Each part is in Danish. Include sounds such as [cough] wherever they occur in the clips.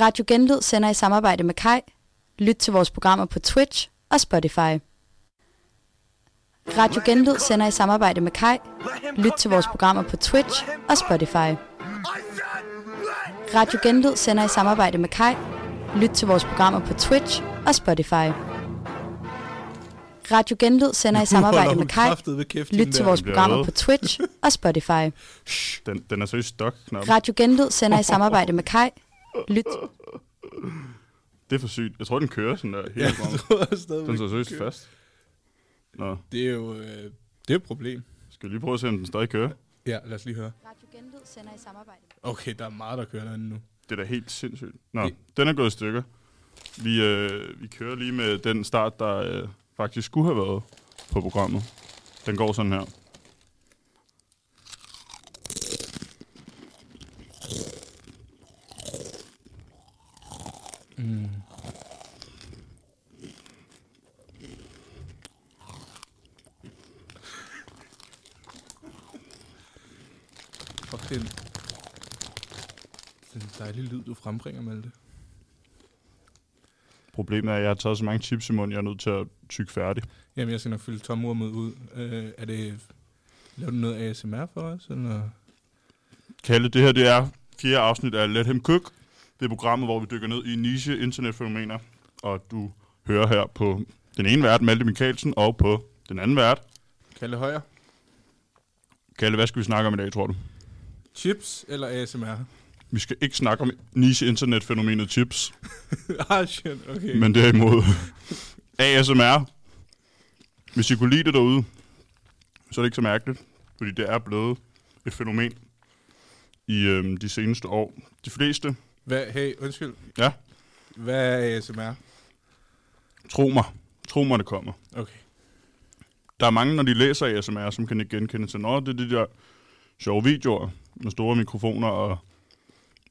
Radio Genlyd sender i samarbejde med Kai. Lyt til vores programmer på Twitch og Spotify. Radio Genlyd sender i samarbejde med Kai. Lyt til vores programmer på Twitch og Spotify. Radio Genlyd sender i samarbejde med Kai. Lyt til vores programmer på Twitch og Spotify. Radio Genlyd sender i samarbejde med Kai. Lyt til vores programmer på Twitch og Spotify. Den, den er seriøst stok. Radio Genlyd sender i [laughs] samarbejde med Kai. Lyt. Det er for sygt. Jeg tror, den kører sådan der hele Ja, programmet. jeg tror stadigvæk. Den sidder seriøst fast. Nå, Det er jo øh, det er et problem. skal vi lige prøve at se, om den stadig kører? Ja, lad os lige høre. Radio Genlyd sender i samarbejde Okay, der er meget, der kører derinde nu. Det er da helt sindssygt. Nå, Det- den er gået i stykker. Vi, øh, vi kører lige med den start, der øh, faktisk skulle have været på programmet. Den går sådan her. Mm. Fuck, det er en, det er en dejlig lyd, du frembringer, Malte. Problemet er, at jeg har taget så mange chips i munden, jeg er nødt til at tykke færdig. Jamen, jeg skal nok fylde tomrummet ud. Øh, er det... Laver du noget ASMR for os, eller? Kalle, det her det er fjerde afsnit af Let Him Cook. Det er programmet, hvor vi dykker ned i niche internetfænomener. Og du hører her på den ene vært, Malte Mikkelsen, og på den anden vært. Kalle Højer? Kalle, hvad skal vi snakke om i dag, tror du? Chips eller ASMR? Vi skal ikke snakke om niche internetfænomenet chips, [laughs] ah, shit, okay. men derimod [laughs] ASMR. Hvis I kunne lide det derude, så er det ikke så mærkeligt, fordi det er blevet et fænomen i øhm, de seneste år. De fleste, Hvad, hey, undskyld. Ja? Hvad er ASMR? tro mig, tro mig, det kommer. Okay. Der er mange, når de læser ASMR, som kan ikke genkende til, noget. det er de der sjove videoer med store mikrofoner og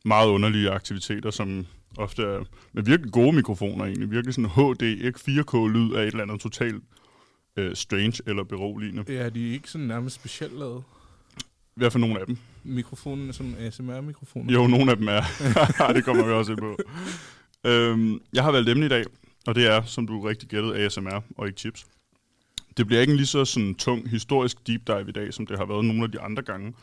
meget underlige aktiviteter, som ofte er med virkelig gode mikrofoner egentlig. Virkelig sådan HD, ikke 4K-lyd af et eller andet totalt øh, strange eller beroligende. Ja, de er ikke sådan nærmest specielt lavet. Hvert fald nogle af dem. Mikrofonen er sådan ASMR-mikrofoner. Jo, nogle af dem er. [laughs] [laughs] det kommer vi også ind på. Øhm, jeg har valgt emne i dag, og det er, som du rigtig gættede, ASMR og ikke chips. Det bliver ikke en lige så sådan tung historisk deep dive i dag, som det har været nogle af de andre gange.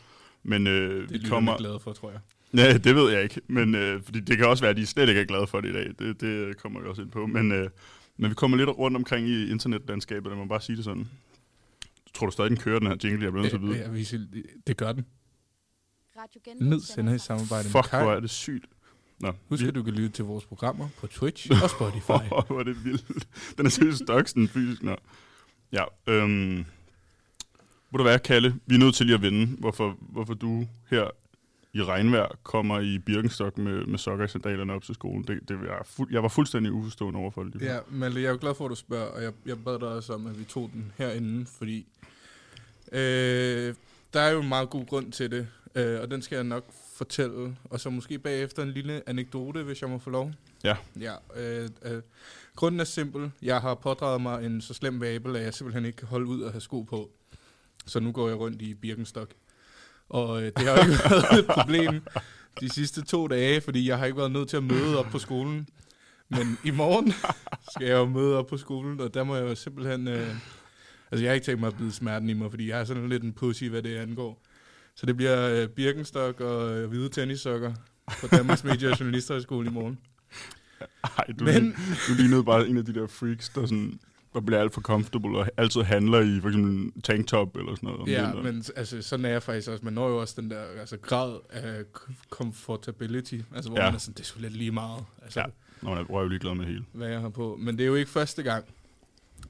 Men øh, Det vi er kommer... glade for, tror jeg. Nej, det ved jeg ikke. Men, øh, fordi det kan også være, at de slet ikke er glade for det i dag. Det, det kommer vi også ind på. Men, øh, men vi kommer lidt rundt omkring i internetlandskabet, lad mig bare sige det sådan. Tror du stadig, den kører, den her jingle, jeg bliver nødt til at vide? Ja, vi siger- det gør den. Radio Ned sender i samarbejde med Fuck, Kai. hvor er det sygt. Nå, Husk, vi- at du kan lytte til vores programmer på Twitch [laughs] og Spotify. Åh, hvor er det vildt. Den er seriøst stok, sådan fysisk. Nå. Ja, øhm, må du være, Kalle, vi er nødt til lige at vende, hvorfor, hvorfor du her i regnvejr kommer i Birkenstock med, med sokker i sandalerne op til skolen. Det, det var fuld, jeg var fuldstændig uforstående overfor det. Ja, Malte, jeg er jo glad for, at du spørger, og jeg, jeg bad dig også om, at vi tog den herinde, fordi øh, der er jo en meget god grund til det, øh, og den skal jeg nok fortælle, og så måske bagefter en lille anekdote, hvis jeg må få lov. Ja. Ja, øh, øh, grunden er simpel. Jeg har pådraget mig en så slem vabel, at jeg simpelthen ikke kan holde ud og have sko på. Så nu går jeg rundt i Birkenstock. Og øh, det har jo ikke [laughs] været et problem de sidste to dage, fordi jeg har ikke været nødt til at møde op på skolen. Men i morgen skal jeg jo møde op på skolen, og der må jeg jo simpelthen... Øh, altså, jeg har ikke tænkt mig at bide smerten i mig, fordi jeg er sådan lidt en pussy, hvad det angår. Så det bliver øh, Birkenstock og øh, hvide tennissokker på Danmarks Medie- og Journalisterhøjskole i morgen. Ej, du, Men- du lignede bare en af de der freaks, der sådan der bliver alt for comfortable og altid handler i for eksempel tanktop eller sådan noget. Ja, men altså, sådan er jeg faktisk også. Man når jo også den der altså, grad af comfortability, altså hvor Ja. man er sådan, det er sgu lidt lige meget, altså, Ja. ja. Nå, jeg er jo ligeglad med hele. hvad jeg har på. Men det er jo ikke første gang,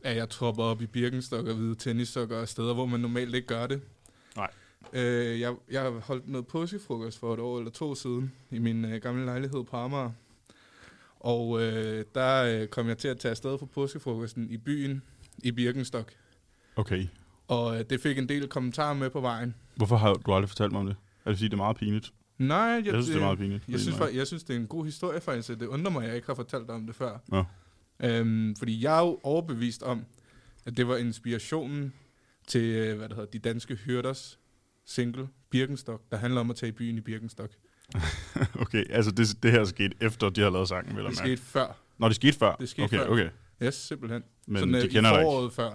at jeg tropper op i Birkenstock og hvide tennissokker og steder, hvor man normalt ikke gør det. Nej. Øh, jeg, jeg har holdt noget påskefrokost for et år eller to siden i min øh, gamle lejlighed på Amager. Og øh, der øh, kom jeg til at tage afsted for påskefrokosten i byen i Birkenstock. Okay. Og øh, det fik en del kommentarer med på vejen. Hvorfor har du aldrig fortalt mig om det? Er det fordi, det er meget pinligt? Nej, jeg, Jeg, jeg synes, det er meget pinligt. Jeg synes, faktisk, jeg synes, det er en god historie faktisk. Det undrer mig, at jeg ikke har fortalt dig om det før. Nå. Øhm, fordi jeg er jo overbevist om, at det var inspirationen til, øh, hvad det hedder, de danske hyrders single, Birkenstock, der handler om at tage byen i Birkenstock. [laughs] okay. Altså det, det her skete efter, de har lavet sangen, vil jeg Det mærke. skete før. Nå, det skete før? Det skete okay, før. Okay, Yes, simpelthen. men Sådan, de øh, kender i dig ikke. foråret før.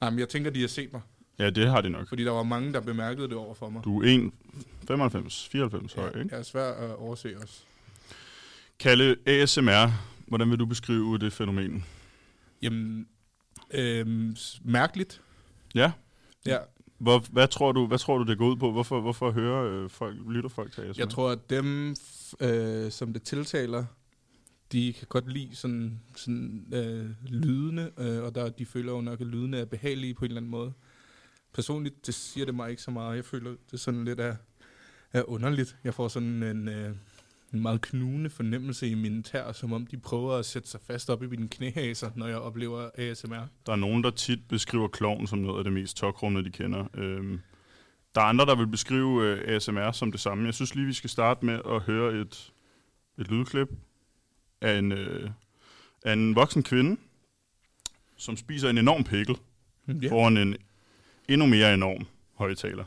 Nej, men jeg tænker, de har set mig. Ja, det har de nok. Fordi der var mange, der bemærkede det over for mig. Du er 1, 95, 94 høj, ikke? Jeg er svær at overse også. Kalle, ASMR, hvordan vil du beskrive det fænomen? Jamen, s- mærkeligt. Ja, Ja, Hvor, hvad, tror du, hvad tror du, det går ud på? Hvorfor, hvorfor hører øh, folk, lytter folk til ASMR? jeg tror, at dem, øh, som det tiltaler, de kan godt lide sådan, sådan øh, lydende, øh, og der, de føler jo nok, at lydene er behagelige på en eller anden måde. Personligt, det siger det mig ikke så meget. Jeg føler, det er sådan lidt af, af underligt. Jeg får sådan en, øh, en meget knugende fornemmelse i mine tær, som om de prøver at sætte sig fast op i mine knæhaser, når jeg oplever ASMR. Der er nogen, der tit beskriver klovn som noget af det mest tokrummende, de kender. Øhm, der er andre, der vil beskrive øh, ASMR som det samme. Jeg synes lige, vi skal starte med at høre et, et lydklip af en, øh, af en voksen kvinde, som spiser en enorm pikkel yeah. foran en endnu mere enorm højtaler.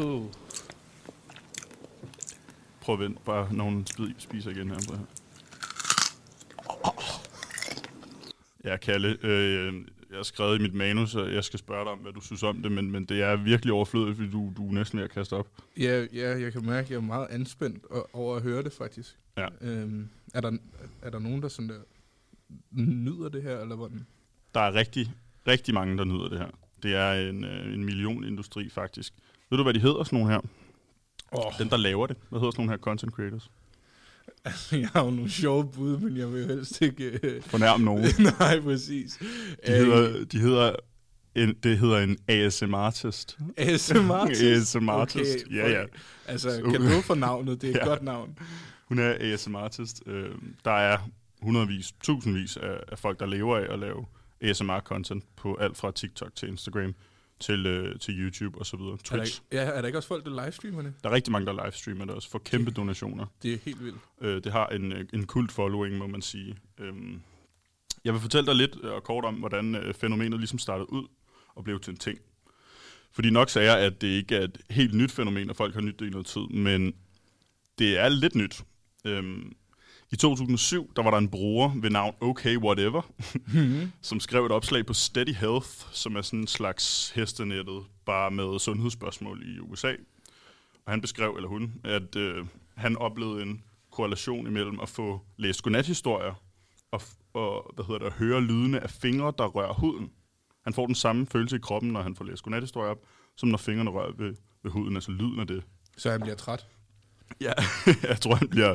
Uh. Prøv at vente, bare spi- spiser igen her. Prøv her. Ja, Kalle, øh, jeg har skrevet i mit manus, at jeg skal spørge dig om, hvad du synes om det, men, men det er virkelig overflødigt, fordi du, du er næsten ved at kaste op. Ja, ja, jeg kan mærke, at jeg er meget anspændt over at høre det, faktisk. Ja. Øhm, er, der, er der nogen, der sådan der nyder det her, eller hvordan? Der er rigtig, rigtig mange, der nyder det her. Det er en, øh, en millionindustri, faktisk. Ved du, hvad de hedder, sådan nogle her? Oh. Dem, der laver det. Hvad hedder sådan nogle her content creators? jeg har jo nogle sjove bud, men jeg vil helst ikke... øh, Fornærm nogen. [laughs] Nej, præcis. De hedder, de hedder en, det hedder en ASMR-artist. ASMR-artist? [laughs] ASMR-artist, Okay, ja, ja. Altså, Så- kan du for navnet? Det er et [laughs] Ja. godt navn. Hun er ASMR-artist. Øh, der er hundredvis, tusindvis af, af folk, der lever af at lave ASMR-content på alt fra TikTok til Instagram til, øh, til YouTube og så videre. Er der, Twitch. ikke- ja, er der ikke også folk, der livestreamer det? Der er rigtig mange, der livestreamer det også for kæmpe donationer. Det er helt vildt. Øh, det har en, øh, en kult following, må man sige. Øhm, jeg vil fortælle dig lidt øh, og kort om, hvordan øh, fænomenet ligesom startede ud og blev til en ting. Fordi nok sagde jeg, at det ikke er et helt nyt fænomen, og folk har nyt det i noget tid, men det er lidt nyt. Øhm, I 2007, der var der en bruger ved navn Okay Whatever, som skrev et opslag på Steady Health, som er sådan en slags hestenettet, bare med sundhedsspørgsmål i USA. Og han beskrev, eller hun, at øh, han oplevede en korrelation imellem at få læst godnathistorier og, og hvad hedder det, at høre lydene af fingre, der rører huden. Han får den samme følelse i kroppen, når han får læst godnathistorier op, som når fingrene rører ved, ved huden, altså lyden af det. Så han bliver træt. Ja, [laughs] jeg tror, han bliver,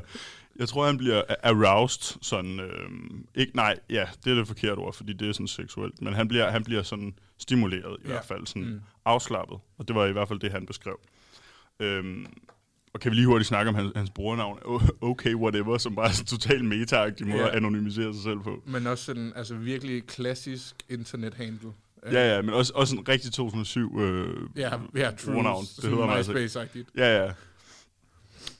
jeg tror, han bliver aroused, sådan, øh, ikke, nej, ja, det er det forkerte ord, fordi det er sådan seksuelt, men han bliver, han bliver sådan stimuleret i Ja. hvert fald, sådan Mm. afslappet, og det var i hvert fald det, han beskrev. Øhm, og kan vi lige hurtigt snakke om hans, hans brugernavn, Okay Whatever, som bare er sådan totalt meta-agtig måde Ja. at anonymisere sig selv på. Men også sådan, altså virkelig klassisk internet-handle. Ja, ja, men også, også en rigtig 2007 øh, Ja, ja, true. brugernavn. Det hedder altså. MySpace-agtigt. Ja, ja.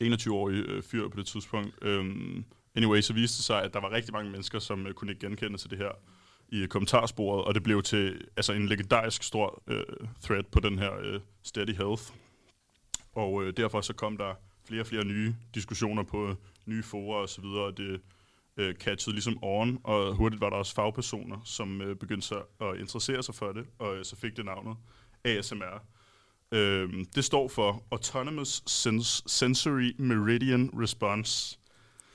21-årig øh, fyr på det tidspunkt. Øhm, anyway, så viste det sig, at der var rigtig mange mennesker, som øh, kunne ikke genkende til det her i øh, kommentarsporet, og det blev til altså en legendarisk stor øh, thread på den her øh, Steady Health. Og øh, derfor så kom der flere og flere nye diskussioner på øh, nye forer og så videre, og det øh, catchede ligesom on, og hurtigt var der også fagpersoner, som øh, begyndte sig at interessere sig for det, og øh, så fik det navnet ASMR. Øhm, det står for Autonomous Sens- Sensory Meridian Response.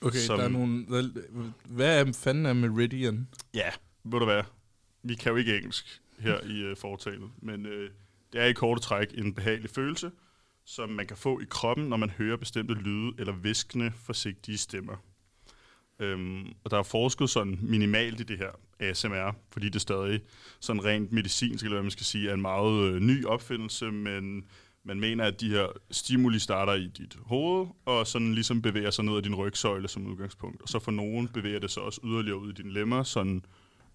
Okay, Som- der er nogle... Hvad, er fanden er Meridian? Ja, ved du hvad? Vi kan jo ikke engelsk her i øh, foretalet, men øh, det er i korte træk en behagelig følelse, som man kan få i kroppen, når man hører bestemte lyde eller viskende, forsigtige stemmer. Øhm, og der er forsket sådan minimalt i det her ASMR, fordi det stadig sådan rent medicinsk, eller hvad man skal sige, er en meget øh, ny opfindelse, men man mener, at de her stimuli starter i dit hoved, og sådan ligesom bevæger sig ned ad din rygsøjle som udgangspunkt. Og så for nogen bevæger det sig også yderligere ud i dine lemmer, sådan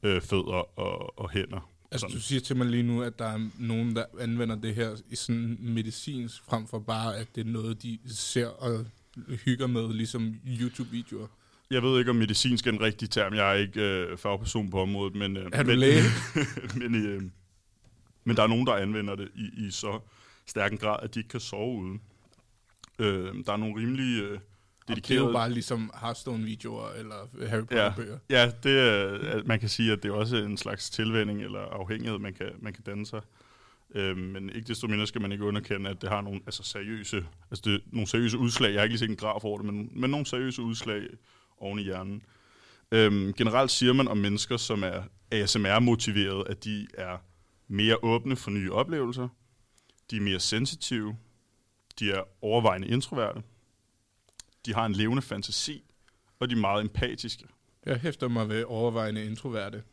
øh, fødder og, og hænder. Altså, du siger til mig lige nu, at der er nogen, der anvender det her i sådan medicinsk, frem for bare, at det er noget, de ser og hygger med, ligesom YouTube-videoer. Jeg ved ikke, om medicinsk er en rigtig term. Jeg er ikke øh, fagperson på området, men... Øh, Er du men, læge? [laughs] men, øh, men der er nogen, der anvender det i, i så stærk en grad, at de ikke kan sove uden. Øh, der er nogle rimelig øh, Og det dedikerede... er jo bare ligesom Hearthstone-videoer eller Harry Potter-bøger. Ja, det er, at man kan sige, at det er også en slags tilvænning eller afhængighed, man kan, man kan danne sig. Øhm, men ikke desto mindre skal man ikke underkende, at det har nogle altså seriøse, altså det, nogle seriøse udslag. Jeg har ikke lige set en graf over det, men, men nogle seriøse udslag oven i hjernen. Øhm, generelt siger man om mennesker, som er ASMR-motiveret, at de er mere åbne for nye oplevelser, de er mere sensitive, de er overvejende introverte, de har en levende fantasi, og de er meget empatiske. Jeg hæfter mig ved overvejende introverte.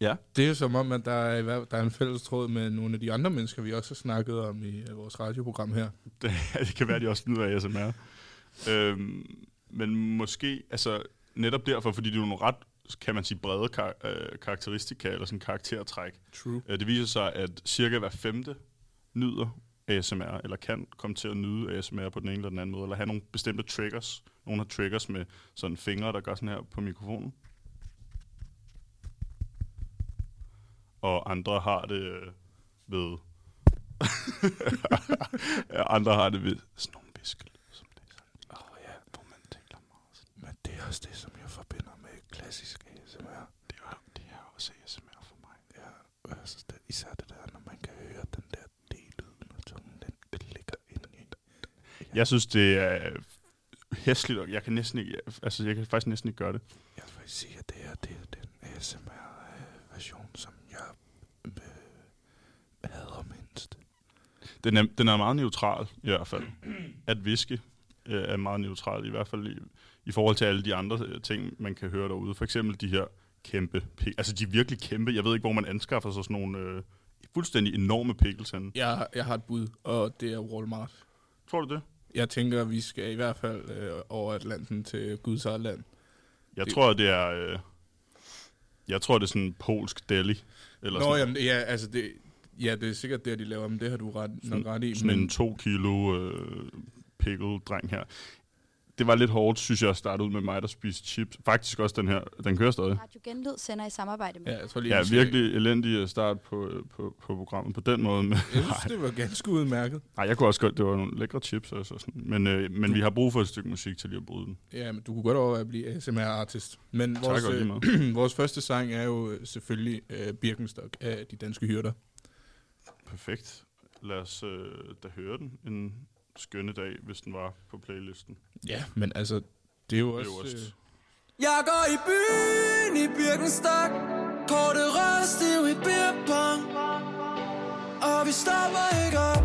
Ja. Det er som om, at der er, der er en fælles tråd med nogle af de andre mennesker, vi også har snakket om i øh, vores radioprogram her. Det, [laughs] det kan være, de også nyder af ASMR. Øhm, men måske, altså netop derfor, fordi det er nogle ret, kan man sige, brede kar- øh, karakteristika, eller sådan karaktertræk. True. Øh, det viser sig, at cirka hver femte nyder ASMR, eller kan komme til at nyde ASMR på den ene eller den anden måde, eller have nogle bestemte triggers. Nogle har triggers med sådan fingre, der gør sådan her på mikrofonen. Og andre har det øh, ved... [laughs] andre har det ved sådan nogle viskelyd, som det er sådan. Åh oh, ja, hvor man taler meget sådan. Men det er også det, som jeg forbinder med klassisk ASMR. Det er, det er også ASMR for mig. Ja, altså det, især det der, når man kan høre den der D-lyd, når tungen den, ligger inde i. Jeg synes, det er hæsligt, og jeg kan næsten ikke, altså jeg kan faktisk næsten ikke gøre det. Jeg vil faktisk sige, at det her det er den ASMR-version, som jeg øh, hader mindst. Den er, den er meget neutral, i hvert fald. At viske øh, er meget neutral, i hvert fald i, i forhold til alle de andre øh, ting, man kan høre derude. For eksempel de her kæmpe. Altså, de er virkelig kæmpe. Jeg ved ikke, hvor man anskaffer sig sådan nogle øh, fuldstændig enorme pickles henne. Jeg, jeg har et bud, og det er Walmart. Tror du det? Jeg tænker, vi skal i hvert fald øh, over Atlanten til Guds eget land. Jeg Det- tror, det er... Øh, jeg tror, det er sådan en polsk deli. Eller Nå, sådan, jamen, ja, altså det, ja, det er sikkert det, de laver, men det har du ret, nok ret i. sådan en to kilo øh, pickle dreng her. Det var lidt hårdt, synes jeg, at starte ud med mig, der spiste chips. Faktisk også den her. Den kører stadig. Radio Genlyd sender i samarbejde med. ja, jeg tror lige, Ja, virkelig elendig øh, start på, øh, på, på programmet på den måde. Men, Jeg synes, det var ganske udmærket. nej, jeg kunne også godt, det var nogle lækre chips. Altså sådan. Men, øh, men vi har brug for et stykke musik til lige at bryde den. Ja, men du kunne godt overveje at blive ASMR-artist. Men vores, og lige øh, [clears throat] vores første sang er jo øh, selvfølgelig øh, Birkenstock af de danske hyrder. Perfekt. Lad os øh, da høre den en skønne dag, hvis den var på playlisten. Ja, men altså, det er jo også... Øverst. Øh, Jeg går i byen i Birkenstock Korte rørstiv i beerpong Og vi stopper ikke op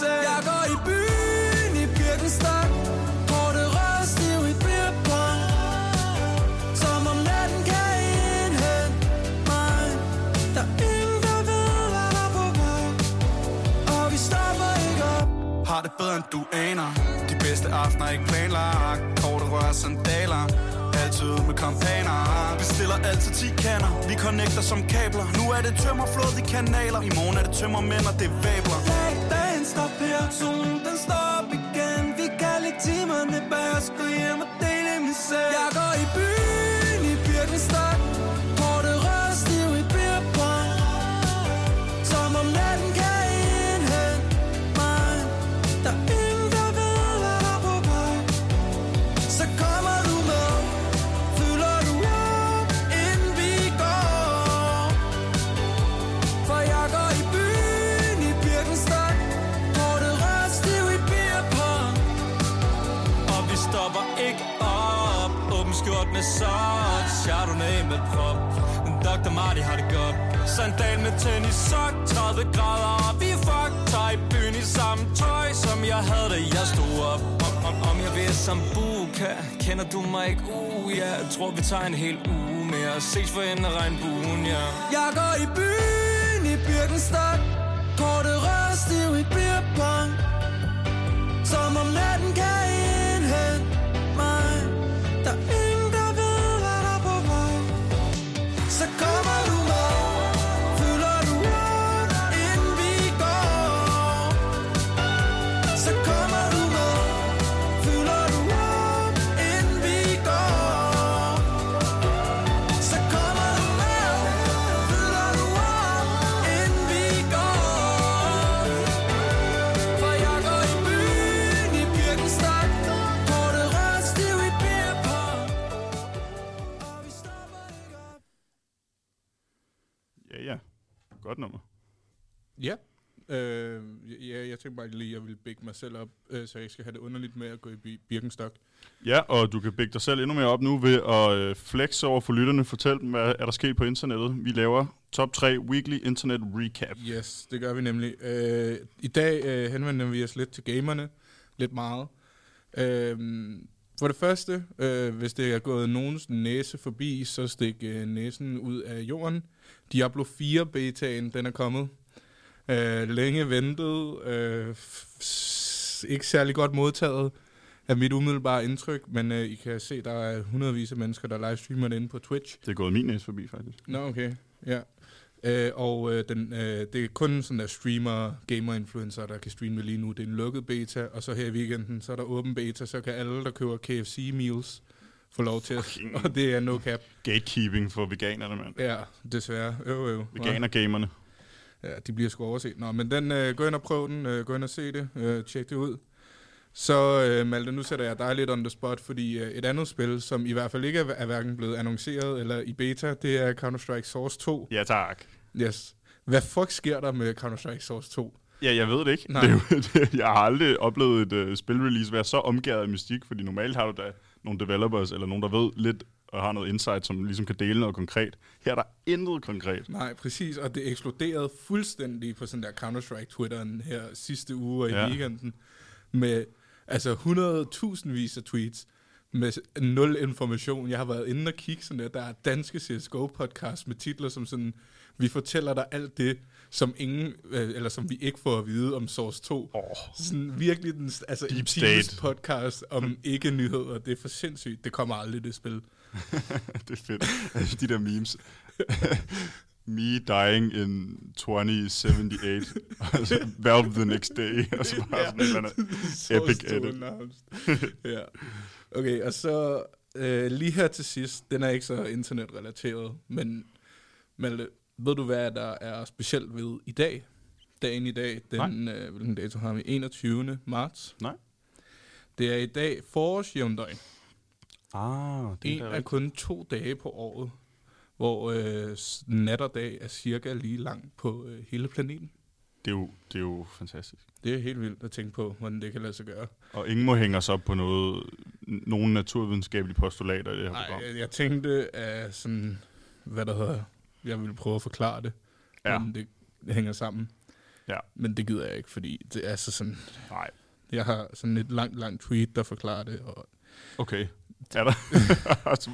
dele Jeg går i byen i Birkenstock. Hvor det rødstiv i beerpong Som om natten kan indhente mig. Der er ingen der ved hvad der er på vej. Og vi stopper ikke op. Har det bedre end du aner. De bedste aftener ikke planlagt. Korte rør sandaler Altid med kampaner Vi stiller altid 10 kanner. Vi connecter som kabler. Nu er det tømmerflod i kanaler. I morgen er det tømmermænd og det vabler. Solen den står op igen. Vi kan lægge timerne bag os. Gå hjem og dele misære prop Dr. Marty har det godt Sandal med tennis sok 30 grader og vi fuck Tager i byen i samme tøj Som jeg havde da jeg stod op Om, om om jeg vil sambuka Kender du mig ikke? Uh, ja yeah. tror vi tager en hel uge mere Ses for enden af regnbuen, ja yeah. Jeg går i byen i Birkenstock Korte rørstiv i beerpong Som om natten kan bare lige, at jeg ville bække mig selv op, øh, så jeg ikke skal have det underligt med at gå i Bi- Birkenstock. Ja, og du kan bække dig selv endnu mere op nu ved at øh, flexe over for lytterne. Fortæl dem, hvad er der sket på internettet. Vi laver top 3 weekly internet recap. Yes, det gør vi nemlig. Øh, I dag øh, henvender vi os lidt til gamerne. Lidt meget. Øh, for det første, øh, hvis det er gået nogens næse forbi, så stik øh, næsen ud af jorden. Diablo 4 betaen, den er kommet. Øh, længe ventet. Øh, ikke særlig godt modtaget af mit umiddelbare indtryk, men øh, I kan se, der er hundredvis af mennesker, der livestreamer det inde på Twitch. Det er gået min næse forbi, faktisk. Nå, okay. Ja. Øh, og øh, den, øh, det er kun sådan der streamer, gamer-influencer, der kan streame lige nu. Det er en lukket beta, og så her i weekenden, så er der åben beta, så kan alle, der køber KFC-meals, få lov til at... [laughs] Og det er no cap. Gatekeeping for veganerne, mand. Ja, desværre. Øv, øv. Veganer-gamerne. Ja, de bliver sgu overset. Nå, men den, øh, gå ind og prøv den, øh, gå ind og se det, øh, tjek det ud. Så øh, Malte, nu sætter jeg dig lidt on the spot, fordi øh, et andet spil, som i hvert fald ikke er, er hverken blevet annonceret eller i beta, det er Counter-Strike Source 2. Ja, tak. Yes. Hvad fuck sker der med Counter-Strike Source 2? Ja, jeg ved det ikke. Nej. Det [laughs] det, jeg har aldrig oplevet et uh, spilrelease være så omgået af mystik, fordi normalt har du da nogle developers, eller nogen, der ved lidt og har noget insight, som ligesom kan dele noget konkret. Her er der intet konkret. Nej, præcis, og det eksploderede fuldstændig på sådan der Counter-Strike-twitteren her sidste uge og i Ja. weekenden, med altså 100.000 vis af tweets, med nul information. Jeg har været inde og kigge sådan der, der er danske CSGO-podcast med titler som sådan, vi fortæller dig alt det, som ingen, øh, eller som vi ikke får at vide om Source 2. Åh, Sådan virkelig den, altså Deep en podcast om ikke nyheder. Det er for sindssygt. Det kommer aldrig det spil. [laughs] det er fedt. Altså, de der memes. [laughs] Me dying in 2078. altså, [laughs] Valve the next day. Og så bare sådan et eller andet. Epic stor edit. nærmest. ja. Okay, og så øh, lige her til sidst, den er ikke så internetrelateret, men Malte, ved du hvad der er specielt ved i dag? Dagen i dag, den, øh, hvilken dato har vi? 21. marts. Nej. Det er i dag forårsjævndøgn. Ah, En af kun to dage på året, hvor øh, nat og dag er cirka lige lang på øh, hele planeten. det, er jo, det er jo fantastisk. Det er helt vildt at tænke på, hvordan det kan lade sig gøre. Og ingen må hænge os op på noget, nogen naturvidenskabelige postulater i det her Nej, program. jeg, jeg tænkte af sådan, hvad der hedder, jeg ville prøve at forklare det, Ja. ja. det hænger sammen. Ja. Men det gider jeg ikke, fordi det er så sådan, Nej, jeg har sådan et langt, langt tweet, der forklarer det, og okay. Er der?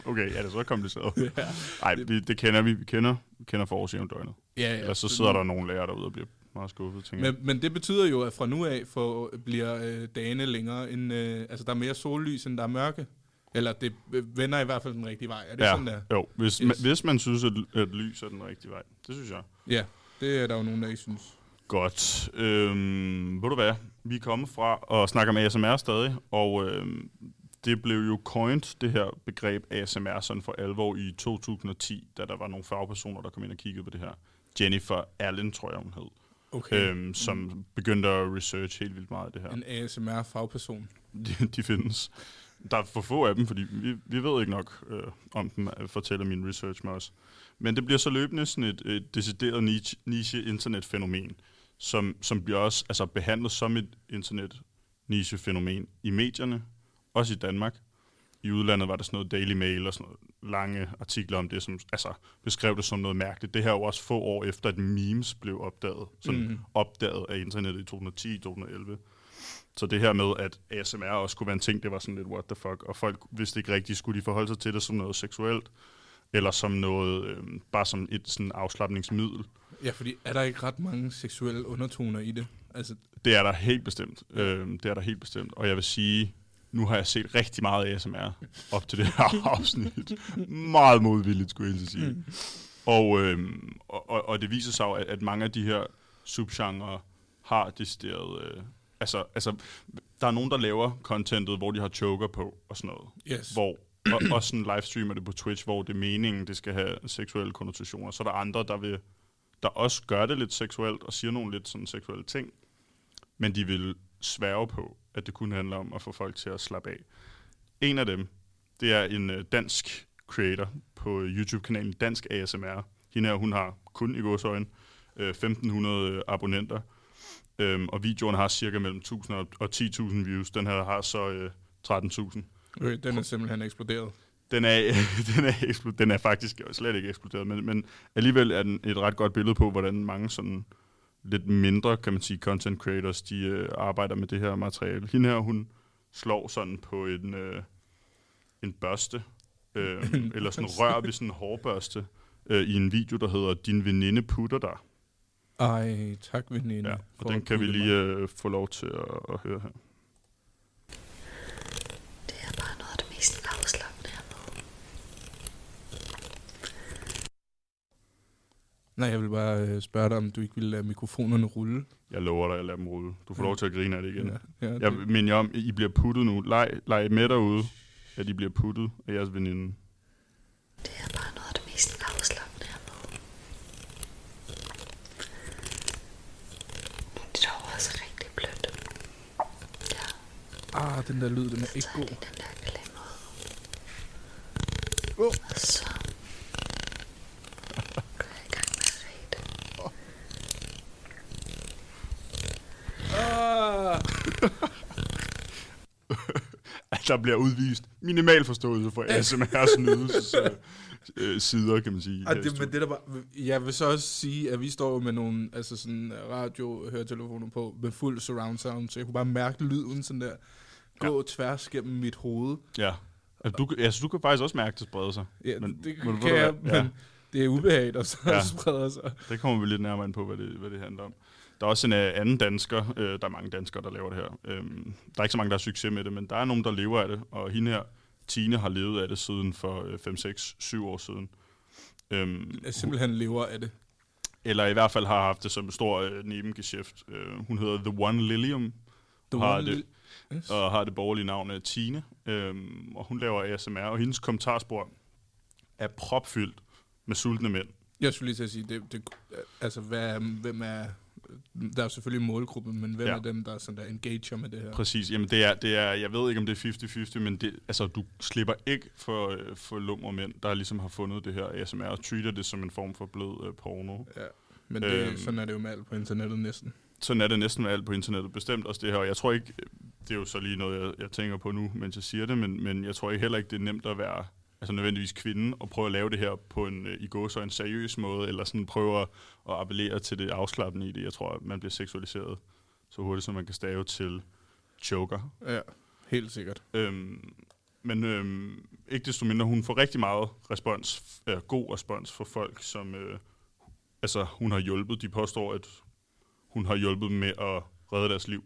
[laughs] okay, ja, det er så kompliceret. ja, Nej, vi, det kender vi. Vi kender, vi kender forårsjævndøgnet. ja, Ja, Ellers så sidder der nogle lærere derude og bliver meget skuffet, tænker jeg. Men, men det betyder jo, at fra nu af for, bliver øh, dagene længere, end, øh, altså der er mere sollys, end der er mørke. Eller det vender i hvert fald den rigtige vej. Er det ja, sådan der? jo. Hvis, Yes. man, hvis man synes, at, at lys er den rigtige vej. Det synes jeg. Ja, det er der jo nogen, der ikke synes. Godt. Øhm, ved du hvad? Vi er kommet fra at snakke om ASMR stadig, og øhm, det blev jo coined, det her begreb ASMR, sådan for alvor i 2010, da der var nogle fagpersoner, der kom ind og kiggede på det her. Jennifer Allen, tror jeg, hun hed, Okay. øhm, som begyndte at research helt vildt meget af det her. En ASMR-fagperson. [laughs] De, de findes. Der er for få af dem, fordi vi, vi ved ikke nok øh, om dem, øh, fortæller min research med os. Men det bliver så løbende sådan et, et decideret niche, niche internetfænomen, som, som bliver også altså, behandlet som et internet niche fænomen i medierne, også i Danmark. I udlandet var der sådan noget Daily Mail og sådan noget lange artikler om det, som altså, beskrev det som noget mærkeligt. Det her er jo også få år efter, at memes blev opdaget, sådan mm. opdaget af internettet i 2010-2011. Så det her med, at ASMR også kunne være en ting, det var sådan lidt what the fuck, og folk vidste ikke rigtigt, skulle de forholde sig til det som noget seksuelt, eller som noget, øh, bare som et sådan afslappningsmiddel. Ja, fordi er der ikke ret mange seksuelle undertoner i det? Altså, Det er der helt bestemt. Øh, det er der helt bestemt. Og jeg vil sige, nu har jeg set rigtig meget ASMR op til det her [laughs] afsnit. Meget modvilligt, skulle jeg sige. Og, øhm, og, og, og det viser sig jo, at, at mange af de her subgenre har decideret... Øh, altså, altså, der er nogen, der laver contentet, hvor de har choker på og sådan noget. yes. Hvor, og, og sådan livestreamer det på Twitch, hvor det er meningen, det skal have seksuelle konnotationer. Så er der andre, der vil der også gør det lidt seksuelt og siger nogle lidt sådan seksuelle ting, men de vil sværge på, at det kun handler om at få folk til at slappe af. En af dem, det er en øh, dansk creator på YouTube-kanalen Dansk ASMR. Hende her, hun har kun i godsøjne øh, 1500 abonnenter, øhm, og videoen har cirka mellem 1000 og og 10.000 views. Den her har så øh, 13.000. Øh, den er simpelthen eksploderet. Den er, [laughs] den, er eksplo- den er faktisk slet ikke eksploderet, men, men alligevel er den et ret godt billede på, hvordan mange sådan lidt mindre, kan man sige, content creators, de øh, arbejder med det her materiale. Hende her, hun slår sådan på en, øh, en børste, øh, [laughs] eller sådan rør ved sådan en hårbørste, øh, i en video, der hedder Din veninde putter dig. Ej, tak veninde. Ja, og den kan vi lige øh, få lov til at, at høre her. Det er bare noget af det mest afslappende jeg ved. Nej, jeg vil bare øh, spørge dig, om du ikke vil lade mikrofonerne rulle. Jeg lover dig, at lade dem rulle. Du får lov til at grine af det igen. Ja, ja, Jeg det, minder jer om, I bliver puttet nu. Leg, leg med derude, at I bliver puttet af jeres veninde. Det er bare noget af det mest afslappende jeg ved. Det er dog også rigtig blødt. Ja, ah, den der lyd, den er ikke så tager god. jeg den der klem ud. Åh. Og så går jeg i gang med at rate. Ah. At der bliver udvist minimal forståelse for ASMR's nydelses øh, øh, sider, kan man sige. Ah, i det, men det der bare, jeg vil så også sige, at vi står med nogle altså sådan radio-høretelefoner på med fuld surround sound, så jeg kunne bare mærke lyden sådan der gå ja. tværs gennem mit hoved. Ja. Altså, du, altså, du kan faktisk også mærke, at det spreder sig. Ja, Men- det men kan jeg, men Ja. det er ubehageligt, og så ja. spreder sig. Det kommer vi lidt nærmere ind på, hvad det, hvad det handler om. Der er også en øh, anden dansker, øh, der er mange danskere, der laver det her. Øhm, der er ikke så mange, der har succes med det, men der er nogen, der lever af det, og hende her, Tine, har levet af det siden for øh, 5, 6, 7 år siden. Øhm, Jeg simpelthen lever af det. eller i hvert fald har haft det som en stor øh, nebengeschæft. Øh, hun hedder The One Lilium, The Har one det- li- Yes. og har det borgerlige navn af Tine. Øhm, og hun laver ASMR, og hendes kommentarspor er propfyldt med sultne mænd. Jeg skulle lige til at sige, det, det, altså, hvad, hvem er... Der er selvfølgelig en målgruppe, men hvem Ja. er dem, der, er sådan der engager med det her? Præcis. Jamen, det er, det er, jeg ved ikke, om det er 50-50, men det, altså, du slipper ikke for, øh, for lumre mænd, der ligesom har fundet det her ASMR, og treater det som en form for blød øh, porno. Ja. Men det, Øhm. øhm. sådan er det jo med alt på internettet næsten. Sådan er det næsten med alt på internettet, bestemt også det her. Og jeg tror ikke, det er jo så lige noget, jeg, jeg tænker på nu, mens jeg siger det, men, men jeg tror ikke heller ikke, det er nemt at være altså nødvendigvis kvinde og prøve at lave det her på en øh, i går så en seriøs måde, eller sådan prøve at, at appellere til det afslappende i det. Jeg tror, at man bliver seksualiseret så hurtigt, som man kan stave til choker. Ja, helt sikkert. Øhm, men øhm, ikke desto mindre, hun får rigtig meget respons, øh, god respons fra folk, som øh, altså, hun har hjulpet. De påstår, at hun har hjulpet dem med at redde deres liv.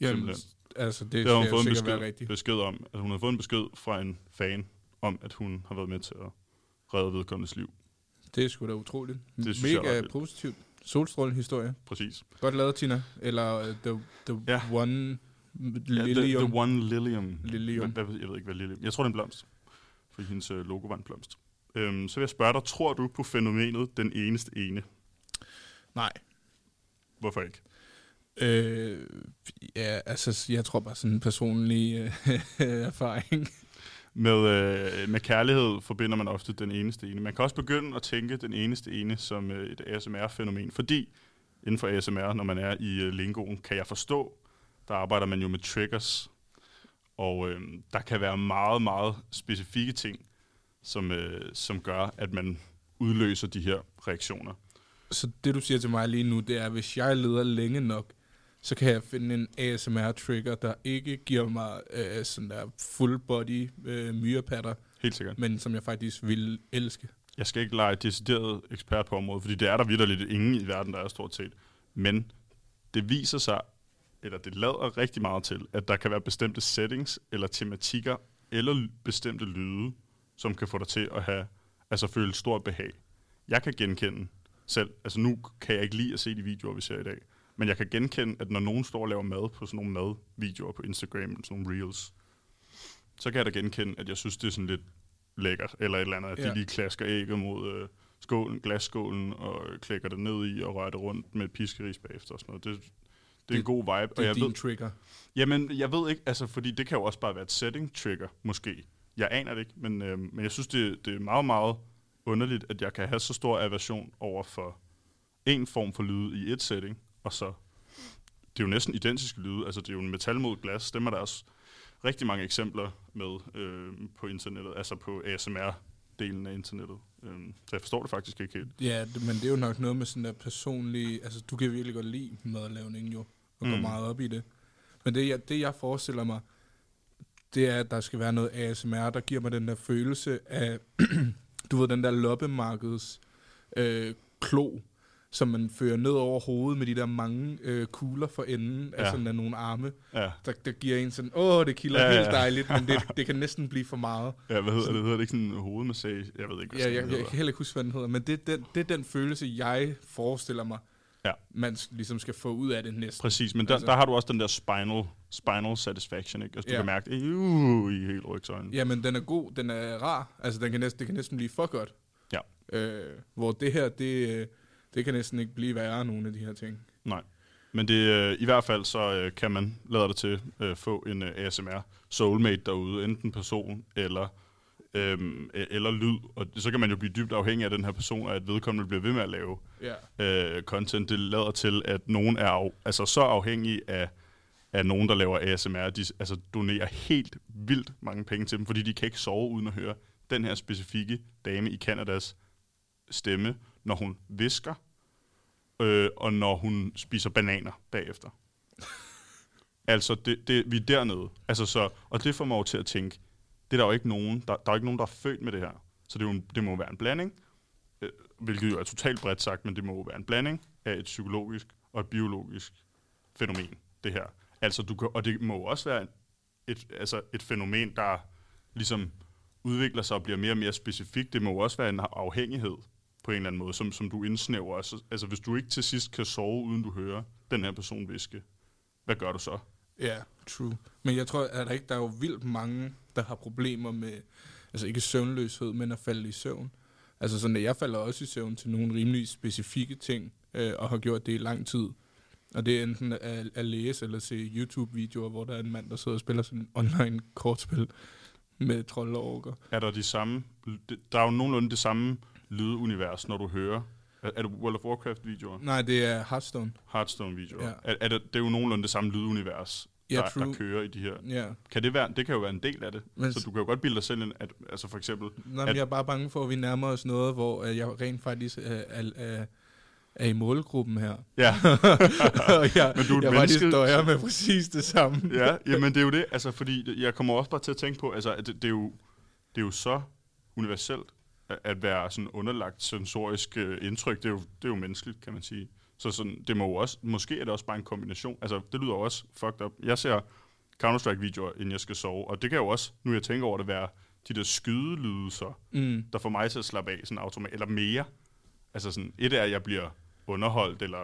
Jamen, Simpelthen. altså, det, Det har hun fået en besked, besked om. Altså, hun har fået en besked fra en fan om, at hun har været med til at redde vedkommendes liv. Det er sgu da utroligt. Det synes jeg Mega vildt. positivt. Solstrålende historie. Præcis. Godt lavet, Tina. Eller uh, the, the Ja. one Ja, the, lilium. the One Lilium. Lilium. Hvad, hvad, jeg ved ikke, hvad lilium... Jeg tror, det er en blomst. For hendes øh, logo var en blomst. Øhm, så vil jeg spørge dig, tror du på fænomenet den eneste ene? Nej. Hvorfor ikke? Øh, ja, altså, jeg tror bare sådan en personlig øh, [laughs] erfaring. Med, øh, med kærlighed forbinder man ofte den eneste ene. Man kan også begynde at tænke den eneste ene som øh, et ASMR-fænomen, fordi inden for ASMR, når man er i øh, lingoen, kan jeg forstå, der arbejder man jo med triggers, og øh, der kan være meget, meget specifikke ting, som, øh, som gør, at man udløser de her reaktioner. Så det, du siger til mig lige nu, det er, at hvis jeg leder længe nok, så kan jeg finde en ASMR-trigger, der ikke giver mig øh, sådan der full body øh, myrepatter, Helt sikkert. men som jeg faktisk vil elske. Jeg skal ikke lege decideret ekspert på området, fordi det er der vidderligt ingen i verden, der er stort set. Men det viser sig, eller det lader rigtig meget til, at der kan være bestemte settings, eller tematikker, eller bestemte lyde, som kan få dig til at have, altså føle stort behag. Jeg kan genkende selv, altså nu kan jeg ikke lide at se de videoer, vi ser i dag, men jeg kan genkende, at når nogen står og laver mad på sådan nogle madvideoer på Instagram, sådan nogle reels, så kan jeg da genkende, at jeg synes, det er sådan lidt lækkert, eller et eller andet, at Ja. de lige klasker ægget mod øh, skålen, glasskålen, og klækker det ned i, og rører det rundt med et piskeris bagefter og sådan noget. Det, det er Det- en god vibe, og Det er jeg din ved, trigger. Jamen, jeg ved ikke, altså, fordi det kan jo også bare være et setting trigger, måske. Jeg aner det ikke, men, øh, men jeg synes, det, det er meget, meget underligt, at jeg kan have så stor aversion over for en form for lyd i et setting, og så, det er jo næsten identiske lyde, altså det er jo en metal mod glas, dem er der også rigtig mange eksempler med øh, på internettet, altså på ASMR-delen af internettet. Øh, så jeg forstår det faktisk ikke helt. Ja, det, men det er jo nok noget med sådan der personlige... Altså, du kan virkelig godt lide madlavning jo, og mm. gå Mm. meget op i det. Men det jeg, det, jeg forestiller mig, det er, at der skal være noget ASMR, der giver mig den der følelse af, [clears throat] du ved, den der loppemarkeds øh, klo, som man fører ned over hovedet med de der mange øh, kugler for enden af Ja. sådan der nogle arme, Ja, der, der giver en sådan, åh, det kilder Ja, ja, ja. helt dejligt, men det, det kan næsten blive for meget. ja hvad hedder det? Hedder det ikke sådan en hovedmassage? Jeg ved ikke, hvad Ja, jeg, jeg kan heller ikke huske, hvad den hedder, men det er den, det er den følelse, jeg forestiller mig, Ja. man ligesom skal få ud af det næste. Præcis, men der, Altså- der har du også den der spinal, spinal satisfaction, ikke? Altså, du Ja. kan mærke uh, i hele rygsøjlen. Jamen, den er god, den er rar, altså den kan næsten, det kan næsten blive for godt. Ja. Øh, hvor det her, det, øh, det kan næsten ikke blive værre, nogle af de her ting. Nej. Men det, øh, i hvert fald så øh, kan man, lader det til, øh, få en øh, ASMR soulmate derude, enten person eller, øh, eller lyd. Og så kan man jo blive dybt afhængig af den her person, og at vedkommende bliver ved med at lave Ja. øh, content. Det lader til, at nogen er af, altså så afhængige af, af nogen, der laver ASMR. De altså, donerer helt vildt mange penge til dem, fordi de kan ikke sove uden at høre den her specifikke dame i Kanadas stemme, når hun visker, øh, og når hun spiser bananer bagefter. [laughs] altså, det, det, vi er dernede. Altså, så, og det får mig jo til at tænke, det er der jo ikke nogen, der, der er ikke nogen, der er født med det her. Så det, er jo en, det må være en blanding, øh, hvilket jo er totalt bredt sagt, men det må jo være en blanding af et psykologisk og et biologisk fænomen, det her. Altså, du kan, og det må jo også være et, altså et fænomen, der ligesom udvikler sig og bliver mere og mere specifikt. Det må jo også være en afhængighed på en eller anden måde, som, som du indsnæver. Altså, altså, hvis du ikke til sidst kan sove, uden du hører den her person viske, hvad gør du så? Ja, true. Men jeg tror, at der ikke der er jo vildt mange, der har problemer med, altså ikke søvnløshed, men at falde i søvn. Altså sådan, at jeg falder også i søvn til nogle rimelig specifikke ting, øh, og har gjort det i lang tid. Og det er enten at, at læse eller se YouTube-videoer, hvor der er en mand, der sidder og spiller sådan en online kortspil med trolde og orker. Er der de samme, der er jo nogenlunde det samme lydunivers, når du hører, er, er det World of Warcraft-videoer? Nej, det er Hearthstone. Hearthstone-videoer? Ja. Er, er det, det er jo nogenlunde det samme lydunivers, Ja, der, true. der kører i de her. Ja. Kan det, være, det kan jo være en del af det. Men- så du kan jo godt bilde dig selv ind, at altså for eksempel... Men at, jeg er bare bange for, at vi nærmer os noget, hvor øh, jeg rent faktisk er, er, er, er i målgruppen her. Ja, [laughs] og jeg, Men du er jeg faktisk menneske. døjer med præcis det samme. ja, jamen det er jo det. Altså, fordi jeg kommer også bare til at tænke på, altså, at det, det, er, jo, det er jo så universelt at, være sådan underlagt sensorisk øh, indtryk. Det er, jo, det er jo menneskeligt, kan man sige. Så sådan, det må jo også, måske er det også bare en kombination. Altså, det lyder også fucked up. Jeg ser Counter-Strike-videoer, inden jeg skal sove, og det kan jo også, nu jeg tænker over det, være de der skydelyde så, Mm. der får mig til at slappe af sådan automat, eller mere. Altså sådan, et er, at jeg bliver underholdt, eller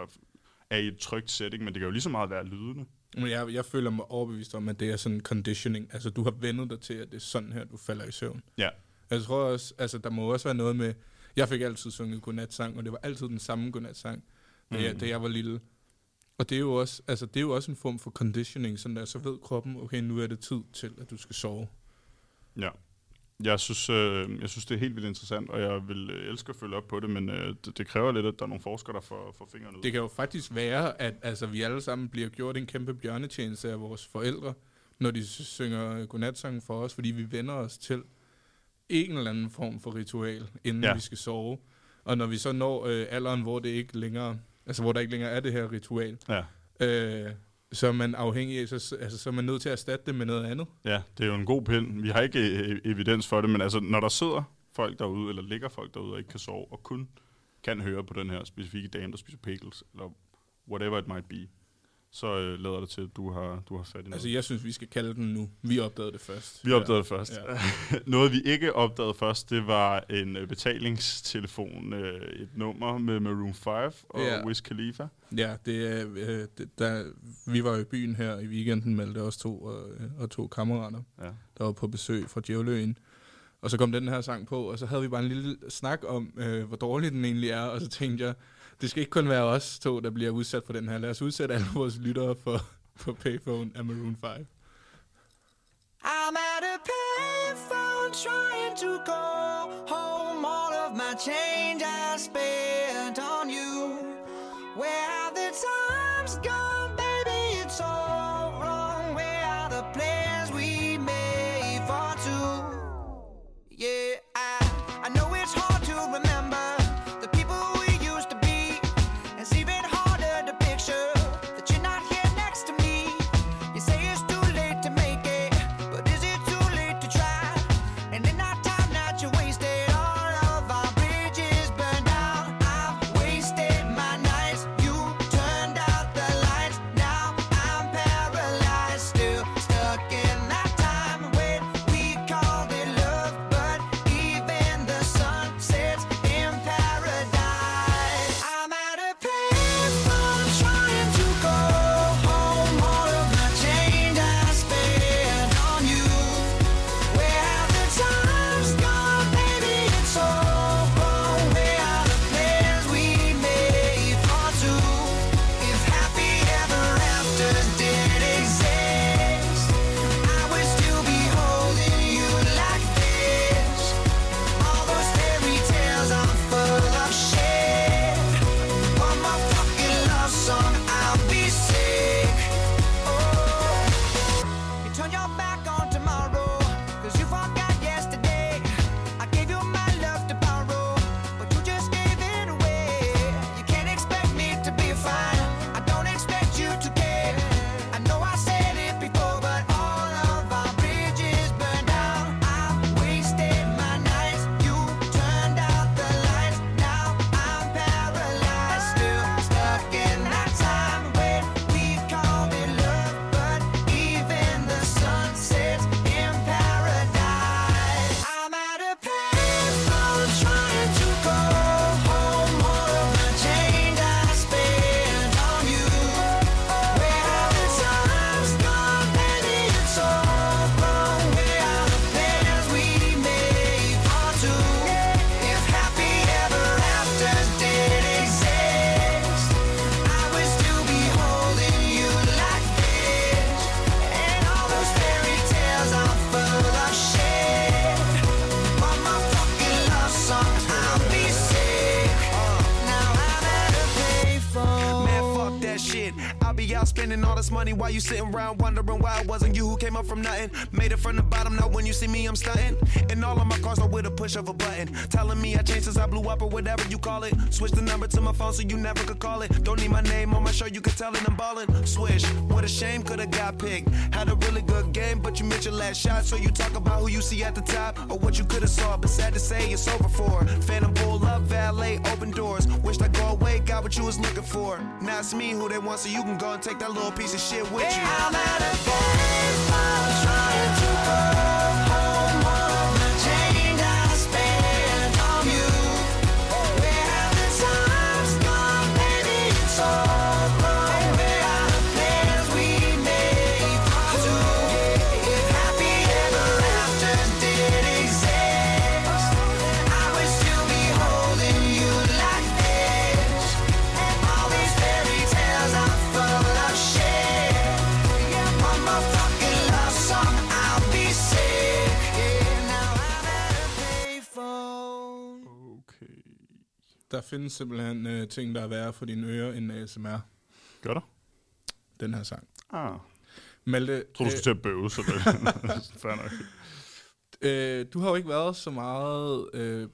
er i et trygt setting, men det kan jo lige så meget være lydende. Men jeg, jeg føler mig overbevist om, at det er sådan conditioning. Altså, du har vendet dig til, at det er sådan her, du falder i søvn. Ja, Jeg tror også, altså, der må også være noget med... Jeg fik altid sunget godnatsang, og det var altid den samme godnatsang, da, jeg, Mm. da jeg var lille. Og det er jo også, altså, det er jo også en form for conditioning, sådan der, så ved kroppen, okay, nu er det tid til, at du skal sove. Ja. Jeg synes, øh, jeg synes, det er helt vildt interessant, og jeg vil øh, elske at følge op på det, men øh, det, det kræver lidt, at der er nogle forskere, der får, får fingrene ud. Det kan jo faktisk være, at altså, vi alle sammen bliver gjort en kæmpe bjørnetjeneste af vores forældre, når de synger godnatsangen for os, fordi vi vender os til en eller anden form for ritual, inden ja. Vi skal sove. Og når vi så når øh, alderen, hvor det ikke længere, altså hvor der ikke længere er det her ritual, Ja, Øh, så er man afhængig af, så, altså, så er man nødt til at erstatte det med noget andet. Ja, det er jo en god pind. Vi har ikke øh, evidens for det, men altså, når der sidder folk derude, eller ligger folk derude og ikke kan sove, og kun kan høre på den her specifikke dame, der spiser pickles, eller whatever it might be, så øh, lader det til, at du har, du har fat i noget. Altså, jeg synes, vi skal kalde den nu. Vi opdagede det først. Vi opdagede det først. Ja. [laughs] Noget, vi ikke opdagede først, det var en øh, betalingstelefon, øh, et nummer med Maroon 5 og Ja. Wiz Khalifa. Ja, det er, øh, det, der, vi var i byen her i weekenden, Malte os to og, øh, og to kammerater, Ja. der var på besøg fra Djævløen. Og så kom den her sang på, og så havde vi bare en lille snak om, øh, hvor dårlig den egentlig er, og så tænkte jeg, det skal ikke kun være os to, der bliver udsat for den her. Lad os udsætte alle vores lyttere for, for Payphone af Maroon 5. I'm at a payphone trying to go home. All of my change I spent on you. Where have the times gone, while you sitting around wondering why it wasn't you who came up from nothing. Made it from the bottom, now when you see me, I'm stunting. And all of my cars are with a push of a button. Telling me I changed since I blew up or whatever you call it. Switch the number to my phone so you never could call it. Don't need my name on my show, you could tell it I'm ballin'. Swish, what a shame, could've got picked. Had a really good game, but you missed your last shot. So you talk about who you see at the top or what you could've saw. But sad to say, it's over for. Phantom pull up, valet, open doors. Wished I go away, got what you was looking for. Now it's me who they want, so you can go and take that little piece of shit with you. I'm at a payphone Der findes simpelthen øh, ting, der er værre for dine ører end ASMR. Gør der? Den her sang. Ah. Malte, Jeg tror, du skulle til at bøve, så det [laughs] fair nok. øh, du har jo ikke været så meget øh,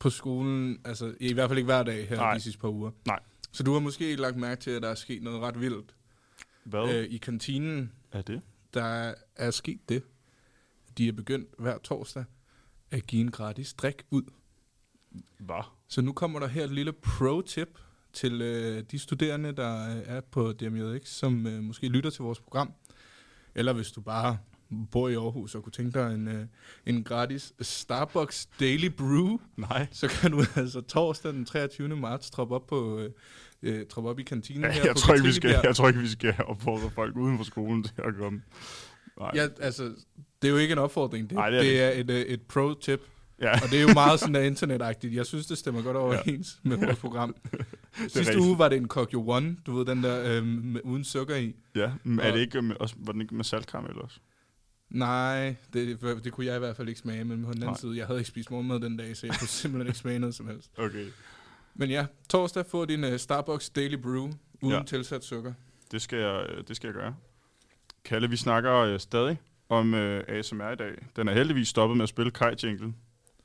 på skolen, altså i hvert fald ikke hver dag her Nej. de sidste par uger. Nej. Så du har måske lagt mærke til, at der er sket noget ret vildt Hvad Øh, I kantinen, er det? der er sket det. De er begyndt hver torsdag at give en gratis drik ud. Hvad? Så nu kommer der her et lille pro-tip til øh, de studerende, der øh, er på DMJX, som øh, måske lytter til vores program. Eller hvis du bare bor i Aarhus og kunne tænke dig en, øh, en gratis Starbucks Daily Brew, Nej. så kan du [laughs] altså torsdag den 23. marts troppe op, på, øh, øh, troppe op i kantinen Ja, her jeg, på tror ikke, vi skal, jeg tror ikke, vi skal opfordre folk uden for skolen til at komme. Nej. Ja, altså, det er jo ikke en opfordring. Det, Nej, Ej, det det, er er, det er et, øh, et pro-tip. Ja. Og det er jo meget sådan der internetagtigt. Jeg synes, det stemmer godt overens med vores program. [laughs] Sidste rigtigt. uge var det en Kokyo One, du ved, den der øhm, uden sukker i. ja. Men er det ikke med, også, var den ikke med saltkaramel også? Nej, det, det kunne jeg i hvert fald ikke smage, men på den anden Nej. side, jeg havde ikke spist morgenmad den dag, så jeg kunne simpelthen ikke smage noget som helst. Okay. Men ja, torsdag får din uh, Starbucks Daily Brew uden Ja. ja. tilsat sukker. Det skal jeg, øh, det skal jeg gøre. Kalle, vi snakker øh, stadig om øh, ASMR i dag. Den er heldigvis stoppet med at spille Kai Jingle.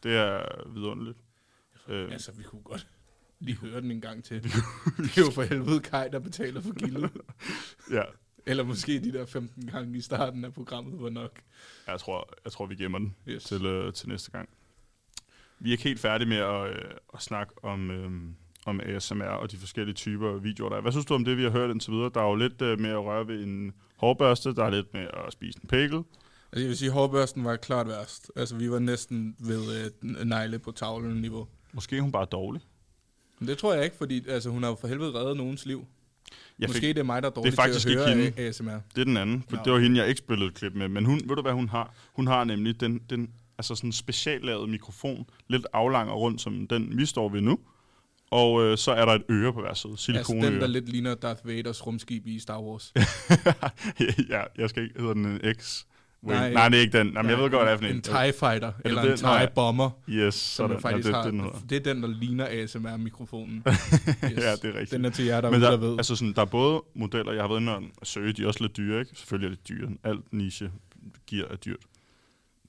Det er vidunderligt. Øh, Altså, vi kunne godt lige høre den en gang til. [laughs] det er jo for helvede Kai, der betaler for gildet. [laughs] ja, Eller måske de der 15 gange i starten af programmet var nok. jeg tror, jeg tror vi gemmer den Yes. til, øh, til næste gang. Vi er ikke helt færdige med at, øh, at snakke om, øh, om ASMR og de forskellige typer videoer, der er. Hvad synes du om det, vi har hørt indtil videre? Der er jo lidt øh, med at røre ved en hårbørste, der er lidt med at spise en pækel. Altså, jeg vil sige, hårbørsten var klart værst. Altså, vi var næsten ved øh, negle på tavlen niveau. Måske er hun bare dårlig. Men det tror jeg ikke, fordi altså, hun har jo for helvede reddet nogens liv. Jeg Måske fik, det er mig, der er dårlig faktisk til at høre hende. ASMR. det er den anden, for Nå. det var hende, jeg ikke spillede et klip med. Men hun, ved du hvad hun har? Hun har nemlig den, den altså sådan speciallavet mikrofon, lidt aflang og rundt, som den vi står ved nu. Og øh, så er der et øre på hver side, Altså silikoneøre. den, der lidt ligner Darth Vaders rumskib i Star Wars. [laughs] ja, jeg skal ikke hedder den en X. Nej. Nej, Nej, det er ikke den. Jamen, jeg ved godt, hvad det er for en. En TIE Fighter, eller det? en ja. TIE Bomber, Yes, som sådan. faktisk ja, det, har, den hedder. det er den, der ligner ASMR-mikrofonen. [laughs] Ja, det er rigtigt. Den er til jer, der, Men der ved. altså sådan, der er både modeller, jeg har været inde og søge, de er også lidt dyre, ikke? Selvfølgelig er det dyre. Alt niche gear er dyrt.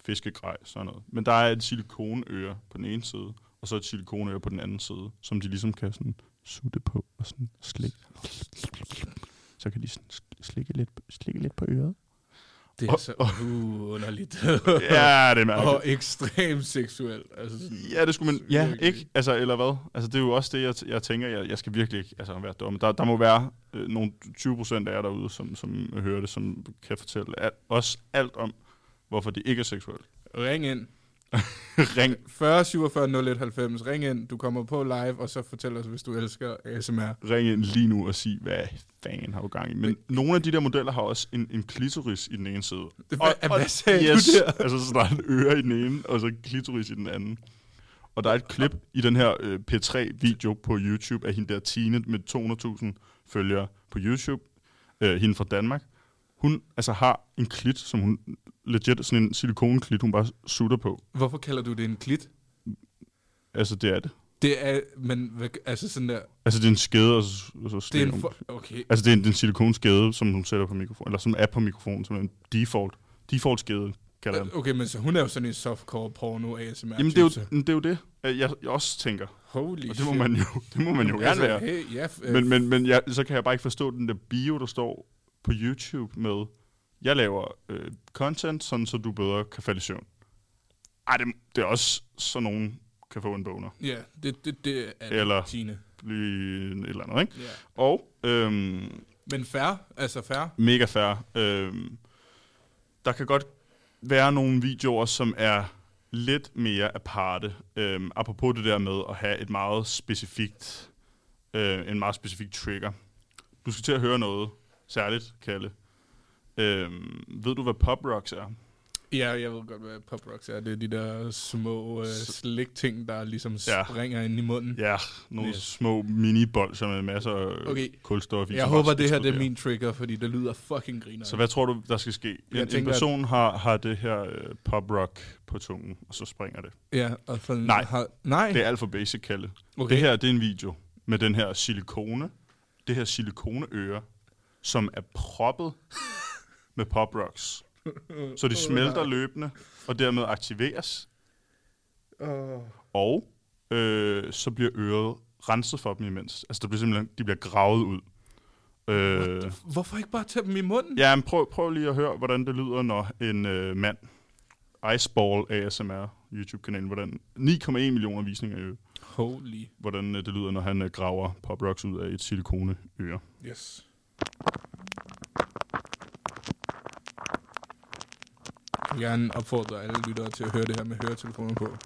Fiskegrej, sådan noget. Men der er et silikonøre på den ene side, og så et silikonøre på den anden side, som de ligesom kan sådan sutte på og sådan slikke. Så kan de sådan slikke lidt, slikke lidt på øret. Det er og- så uh, underligt. [laughs] Ja, det er mærkeligt. og ekstremt seksuelt. Altså sådan, Ja, det skulle man... Ja, virkelig. ikke? Altså, eller hvad? Altså, det er jo også det, jeg, jeg tænker, jeg, jeg skal virkelig ikke altså, være dum. Der, der må være øh, nogle 20 procent af jer derude, som, som hører det, som kan fortælle alt, også alt om, hvorfor det ikke er seksuelt. Ring ind. [laughs] Ring, 40 47 01 90. Ring ind. Du kommer på live, og så fortæl os, hvis du elsker ASMR. ring ind lige nu og sig, hvad fanden har du gang i. Men nogle af de der modeller har også en, en klitoris i den ene side. Det, hvad, hvad sagde yes, du der? altså, så der er en øre i den ene, og så klitoris i den anden. Og der er et klip i den her øh, P3-video på YouTube af hende der Tine med 200.000 følgere på YouTube. Øh, hende fra Danmark. Hun altså har en klit, som hun legit sådan en silikonklit, hun bare sutter på. Hvorfor kalder du det en klit? Altså, det er det. Det er, men hvad- altså sådan der, Altså, det er en skede, og så, og så det er en for, okay. Altså, det er en, det er en silikonskede, som hun sætter på mikrofonen, eller som er på mikrofonen, som er en default. Default skede, kalder jeg den. Okay, men så hun er jo sådan en softcore porno ASMR Jamen, det er, jo, det er jo det, jeg, jeg også tænker. Holy Og det må shit. man jo, det må man jo gerne være. Hey, ja, f- Men, men, men jeg, så kan jeg bare ikke forstå den der bio, der står på YouTube med, jeg laver øh, content, sådan så du bedre kan falde i søvn. Ej, det, det er også så nogen kan få en boner. ja, det, det, det er det, Eller- Tine. Blive et eller andet, ikke? Ja. Og øhm, Men fair, altså fair. mega fair. Øhm, der kan godt være nogle videoer, som er lidt mere aparte. Øhm, apropos det der med at have et meget specifikt, øh, en meget specifik trigger. Du skal til at høre noget særligt, Kalle. Øhm, ved du, hvad pop rocks er? Ja, jeg ved godt, hvad pop rocks er. Det er de der små uh, slik-ting, der ligesom Ja. springer ind i munden. Ja, nogle Yes. små mini-bolser med masser af Okay. kulstof i. Jeg som håber, det her det er min trigger, fordi det lyder fucking griner. Så hvad tror du, der skal ske? Jeg En, en tænker, at- person har, har det her øh, pop rock på tungen, og så springer det. Ja, og for, Nej. Har, nej. Det er alt for basic, Kalle. Okay. Det her, det er en video med den her silikone, det her silikoneøre, som er proppet med pop rocks. Så de [laughs] smelter løbende, og dermed aktiveres, Oh. og øh, så bliver øret renset for dem imens. Altså, der bliver simpelthen, de bliver gravet ud. Øh, Hvorfor ikke bare tage dem i munden? ja, men prøv, prøv lige at høre, hvordan det lyder, når en øh, mand, Iceball ASMR, YouTube-kanalen, hvordan 9,1 millioner visninger i øvrigt. Holy. hvordan øh, det lyder, når han øh, graver pop rocks ud af et silikoneøre. Yes. Vil gerne opfordre alle lyttere til at høre det her med høretelefoner på.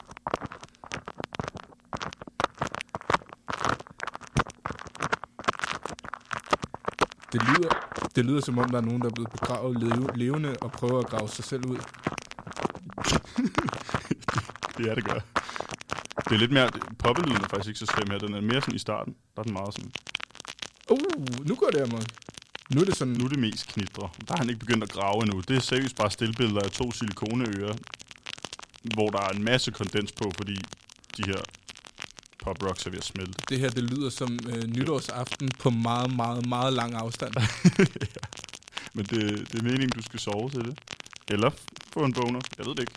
Det lyder, det lyder som om, der er nogen, der er blevet begravet leve, levende og prøver at grave sig selv ud. [laughs] Det er det gør. Det er lidt mere... Poppelyden er faktisk ikke så slem her. Den er mere sådan i starten. Der er den meget sådan... Uh, nu går det amok. Nu er det sådan... Nu er det mest knitre. Der har han ikke begyndt at grave endnu. Det er seriøst bare stillbilleder af to silikoneører, hvor der er en masse kondens på, fordi de her pop rocks er ved at smelte. Det her, det lyder som øh, nytårsaften på meget, meget, meget lang afstand. [laughs] Men det, det er meningen, du skal sove til det. Eller få en boner. Jeg ved det ikke.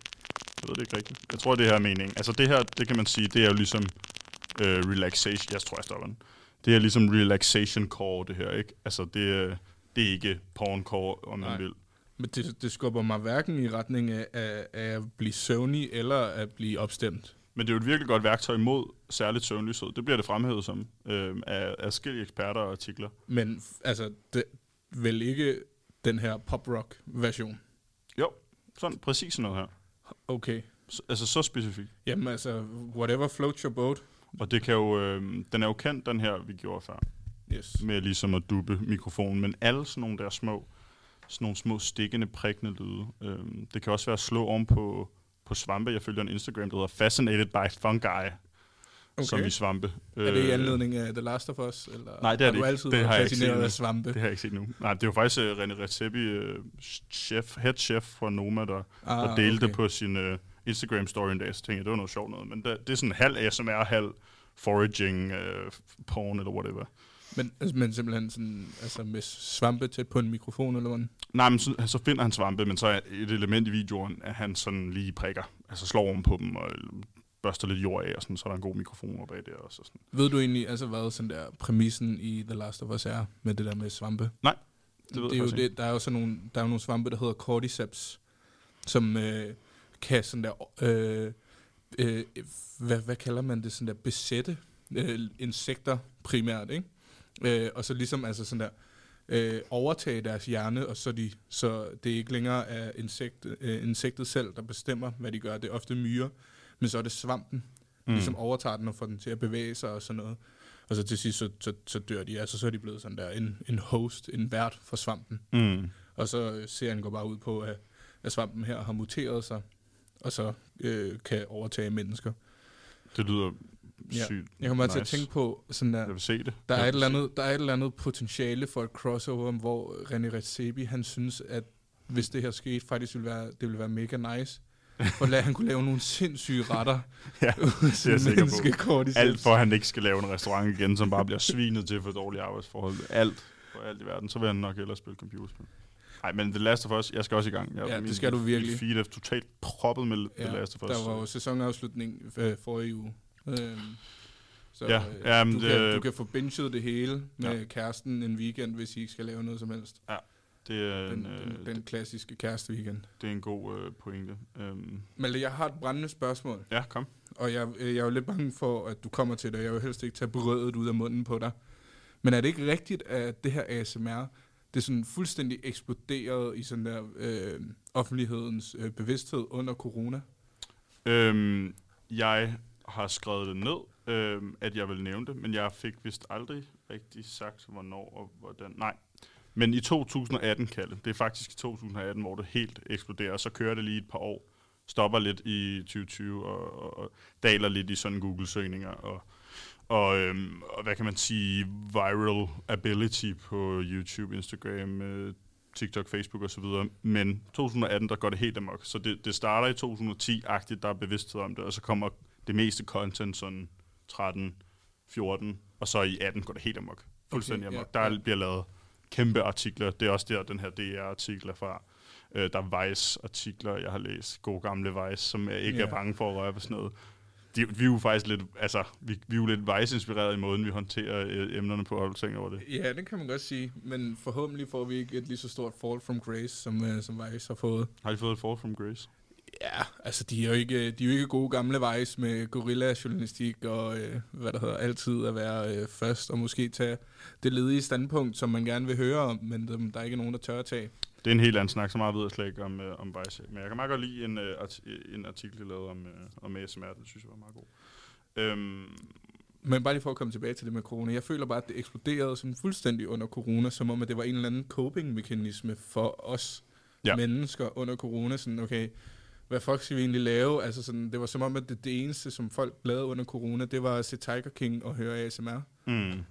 Jeg ved det ikke rigtigt. Jeg tror, det her er meningen. Altså det her, det kan man sige, det er jo ligesom øh, relaxation. Jeg tror, jeg stopper den. Det er ligesom relaxation core, det her, ikke? Altså det, er- det er ikke porn core, om man Nej. vil. Men det, det skubber mig hverken i retning af, af, af at blive søvnig eller at blive opstemt. Men det er jo et virkelig godt værktøj mod særligt søvnløshed. Det bliver det fremhævet som øh, af adskillige eksperter og artikler. Men altså, det, vel ikke den her pop-rock version. Jo, sådan præcis sådan noget her. Okay. S- altså så specifikt. Jamen altså, whatever floats your boat. Og det kan jo, øh, den er jo kendt, den her, vi gjorde før. Yes. med ligesom at dubbe mikrofonen, men alle sådan nogle der små, sådan nogle små stikkende, prikkende lyde. Øhm, det kan også være at slå om på, på svampe. Jeg følger en Instagram, der hedder Fascinated by Fungi, okay. som i svampe. Er det i Øh, anledning af The Last of Us? Eller Nej, det er det ikke. altid Det har jeg ikke set af svampe? Det har jeg ikke set nu. Nej, det er jo faktisk uh, René Redzepi, uh, chef, head chef fra Noma, der, ah, der delte okay. på sin uh, Instagram-story en dag. Så tænkte jeg, det var noget sjovt noget. Men det, det er sådan halv ASMR, halv foraging, uh, porn eller whatever. Men, altså, men simpelthen sådan, altså med svampe tæt på en mikrofon, eller hvordan? Nej, men så, så finder han svampe, men så er et element i videoen, at han sådan lige prikker. Altså slår om på dem og børster lidt jord af, og sådan, så er der en god mikrofon op bag der også. Og sådan. Ved du egentlig, altså hvad sådan der præmissen i The Last of Us er med det der med svampe? Nej, det ved det er jeg jo det, der er jo sådan nogle, der er jo nogle svampe, der hedder cordyceps, som øh, kan sådan der, øh, øh, hvad, hvad kalder man det, sådan der besætte øh, insekter primært, ikke? Øh, og så ligesom altså sådan der, øh, overtage deres hjerne, og så, de, så det ikke længere er insekt, øh, insektet selv, der bestemmer, hvad de gør. Det er ofte myrer, men så er det svampen, mm. ligesom overtager den og får den til at bevæge sig og sådan noget. Og så til sidst, så, så, så dør de. Altså, så er de blevet sådan der en, en host, en vært for svampen. Mm. Og så øh, serien går bare ud på, at, at svampen her har muteret sig, og så øh, kan overtage mennesker. Det lyder Ja. sygt Jeg kommer nice. til at tænke på, sådan der, Jeg vil se det. der, Jeg er et eller andet, der er et eller andet potentiale for et crossover, hvor René Redzepi, han synes, at hvis det her skete, faktisk ville være, det ville være mega nice. For at han kunne lave nogle sindssyge retter. [laughs] Ja, det er jeg sikker på. Alt for, at han ikke skal lave en restaurant igen, som bare bliver svinet til for dårlige arbejdsforhold. Alt for alt i verden. Så vil han nok hellere spille computerspil. Nej, men The Last of Us, jeg skal også i gang. Jeg, Ja, det min- skal du virkelig. Mit feed er totalt proppet med Ja, The Last of Us. der var jo sæsonafslutning øh, forrige uge. Øhm, så Ja, øh, jamen, du, kan, det- du kan få binget det hele med Ja. kæresten en weekend, hvis I ikke skal lave noget som helst. det, er Den, en, øh, den, den klassiske kæreste-weekend. det er en god øh, pointe. Øhm, Malte, jeg har et brændende spørgsmål, ja, kom. og jeg, øh, jeg er jo lidt bange for, at du kommer til det. Jeg vil helst ikke tage brødet ud af munden på dig. Men er det ikke rigtigt, at det her ASMR, det er sådan fuldstændig eksploderet i sådan der øh, offentlighedens øh, bevidsthed under corona? Øhm, jeg har skrevet det ned, øhm, at jeg vil nævne det, men jeg fik vist aldrig rigtig sagt, hvornår og hvordan. Nej. Men i 2018, Kalle, det er faktisk i 2018, hvor det helt eksploderer, så kører det lige et par år, stopper lidt i 2020 og, og, og daler lidt i sådan Google-søgninger og, og, øhm, og hvad kan man sige, viral ability på YouTube, Instagram, øh, TikTok, Facebook osv. Men 2018, der går det helt amok. Så det, det starter i 2010-agtigt, der er bevidsthed om det, og så kommer det meste content sådan 13, 14, og så i 18 går det helt amok. Fuldstændig Okay, amok. ja, Der ja. bliver lavet kæmpe artikler. Det er også der, den her DR-artikel er fra. Øh, der er Vice-artikler, jeg har læst. Gode gamle Vice, som jeg ikke Ja. er bange for at røre på sådan noget. De, vi er jo faktisk lidt, altså, vi, vi er jo lidt Vice-inspireret i måden, vi håndterer øh, emnerne på, du tænkt over det? Ja, det kan man godt sige. Men forhåbentlig får vi ikke et lige så stort fall from grace, som, uh, som Vice har fået. Har I fået et fall from Grace? Ja, altså de er jo ikke, de er jo ikke gode gamle Vice med gorilla-journalistik og øh, hvad der hedder, altid at være øh, først og måske tage det ledige standpunkt, som man gerne vil høre om, men dem, der er ikke nogen, der tør at tage. Det er en helt anden snak, så meget ved jeg slet ikke om, øh, om Vice. Men jeg kan meget godt lide en, øh, arti- en artikel, jeg lavede om, øh, om ASMR. Det synes jeg var meget god. Øhm, Men bare lige for at komme tilbage til det med corona. Jeg føler bare, at det eksploderede sådan fuldstændig under corona, som om at det var en eller anden coping-mekanisme for os Ja. ja. mennesker under corona. Sådan, okay, hvad fuck skal vi egentlig lave? Altså sådan, det var som om, at det, det eneste, som folk lavede under corona, det var at se Tiger King og høre ASMR. mm,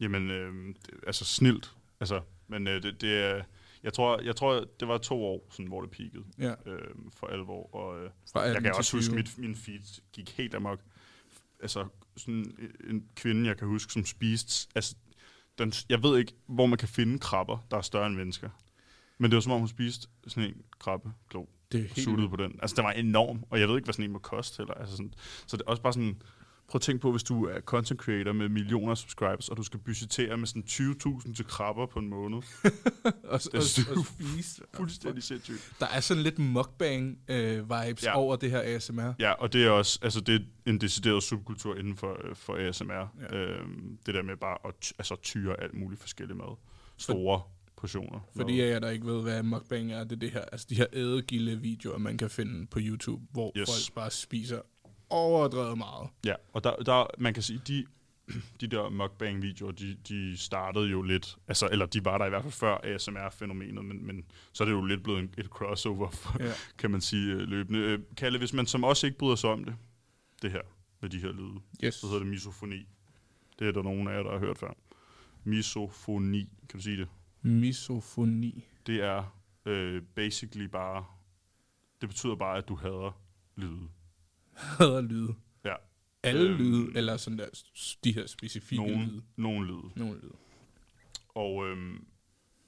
jamen, øh, det, altså snilt. Altså, men øh, det, det er... Jeg tror, jeg tror, det var to år, sådan, hvor det peakede Ja, øh, for alvor. Og, øh, jeg 18 kan også huske, 20. mit, min feed gik helt amok. Altså, sådan en kvinde, jeg kan huske, som spiste... Altså, den, jeg ved ikke, hvor man kan finde krabber, der er større end mennesker. Men det var som om, hun spiste sådan en krabbe, klo, Det er helt på den. Altså, den var enorm, og jeg ved ikke, hvad sådan en må koste heller. Altså, sådan, så det er også bare sådan... Prøv at tænke på, hvis du er content creator med millioner af subscribers, og du skal budgettere med sådan 20.000 til krabber på en måned. [laughs] og, og, Det synes og spise. [laughs] Fuldstændig sindssygt. Der er sådan lidt mukbang-vibes Ja. ja. over det her ASMR. Ja, og det er også altså det er en decideret subkultur inden for, øh, for ASMR. Ja. Øhm, det der med bare at altså, tyre alt muligt forskelligt mad. Store portioner. Fordi jeg der ikke ved, hvad mukbang er, det er det her, altså de her ædegilde videoer, man kan finde på YouTube, hvor yes. folk bare spiser overdrevet meget. Ja, og der, der, man kan sige, de, [clears throat] de der mukbang-videoer, de, de startede jo lidt, altså, eller de var der i hvert fald før ASMR-fænomenet, men, men så er det jo lidt blevet en, et crossover, for, Ja. [laughs] kan man sige, øh, løbende. Øh, Kalle, hvis man som også ikke bryder sig om det, det her, med de her lyde, Yes. så hedder det misofoni. Det er der nogen af jer, der har hørt før. Misofoni, kan du sige det? Misofoni. Det er øh, basically bare, det betyder bare, at du hader lyde. Hader lyde. Ja. Alle Øhm, lyde, eller sådan der, de her specifikke lyde. Nogen, nogen lyde. Nogle lyde. Og øhm,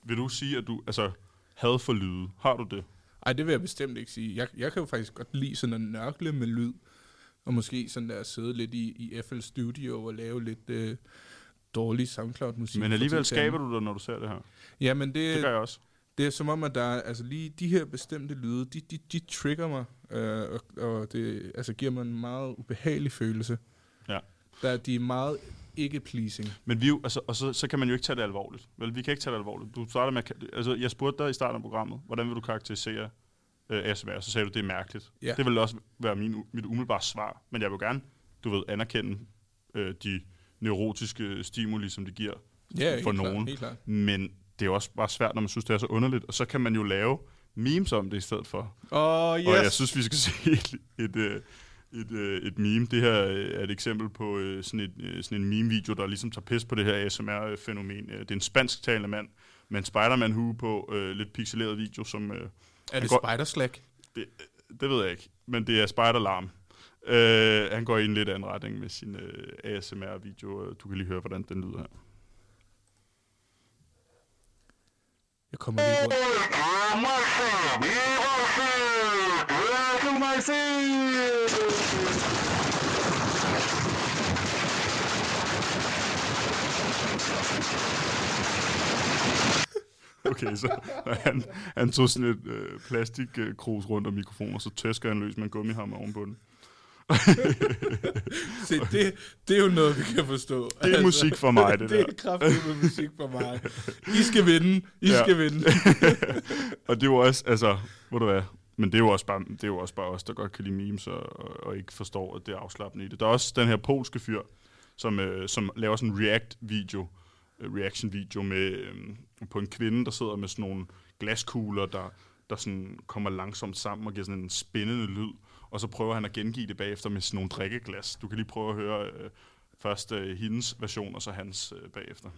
vil du sige, at du altså had for lyde? Har du det? Ej, det vil jeg bestemt ikke sige. Jeg, jeg kan jo faktisk godt lide sådan at nørkle med lyd, og måske sådan der sidde lidt i, i FL Studio og lave lidt øh, dårlig SoundCloud-musik. Men alligevel skaber du det, når du ser det her. Ja, men det, Det gør jeg også. Det er som om, at der er, altså lige de her bestemte lyde, de, de, de trigger mig, øh, og, og det altså, giver mig en meget ubehagelig følelse. Ja. Der, de er meget ikke-pleasing. Men vi jo, altså, og så, så kan man jo ikke tage det alvorligt. Vel, vi kan ikke tage det alvorligt. Du starter med, altså, jeg spurgte dig i starten af programmet, hvordan vil du karakterisere øh, ASMR? Så sagde du, det er mærkeligt. Ja. Det vil også være min, mit umiddelbare svar. Men jeg vil gerne, du ved, anerkende øh, de neurotiske stimuli, som det giver Ja, for helt nogen. Klart, helt klart. Men det er jo også bare svært, når man synes, det er så underligt. Og så kan man jo lave memes om det i stedet for. Oh, yes. Og jeg synes, vi skal [laughs] se et, et, øh, et, øh, et meme. Det her øh, er et eksempel på sådan, et, sådan en meme-video, der ligesom tager pis på det her ASMR-fænomen. Det er en spansktalende mand med en Spider-Man-hue på, lidt pixeleret video, som... Er det går- Spider-Slack? det, det ved jeg ikke, men det er Spider-Larm. Øh, han går i en lidt anden retning med sin øh, ASMR-video. Du kan lige høre, hvordan den lyder her. Jeg kommer lige rundt. Okay, så han, han tog sådan et øh, plastikkrus rundt om mikrofonen, og så tæsker han løs med en gummihammer ovenpå den. [laughs] Se, det, det er jo noget, vi kan forstå. Det er musik for mig, det [laughs] det der. er kraftigt musik for mig. I skal vinde. I Ja. skal vinde. [laughs] og det er jo også, altså, hvor du er, men det er jo også bare, det er jo også bare os, der godt kan lide memes og, og, og ikke forstår, at det er afslappende i det. Der er også den her polske fyr, som, øh, som laver sådan en react-video, øh, reaction-video med, øh, på en kvinde, der sidder med sådan nogle glaskugler, der, der sådan kommer langsomt sammen og giver sådan en spændende lyd. Og så prøver han at gengive det bagefter med sådan nogle drikkeglas. Du kan lige prøve at høre øh, først øh, hendes version, og så hans øh, bagefter.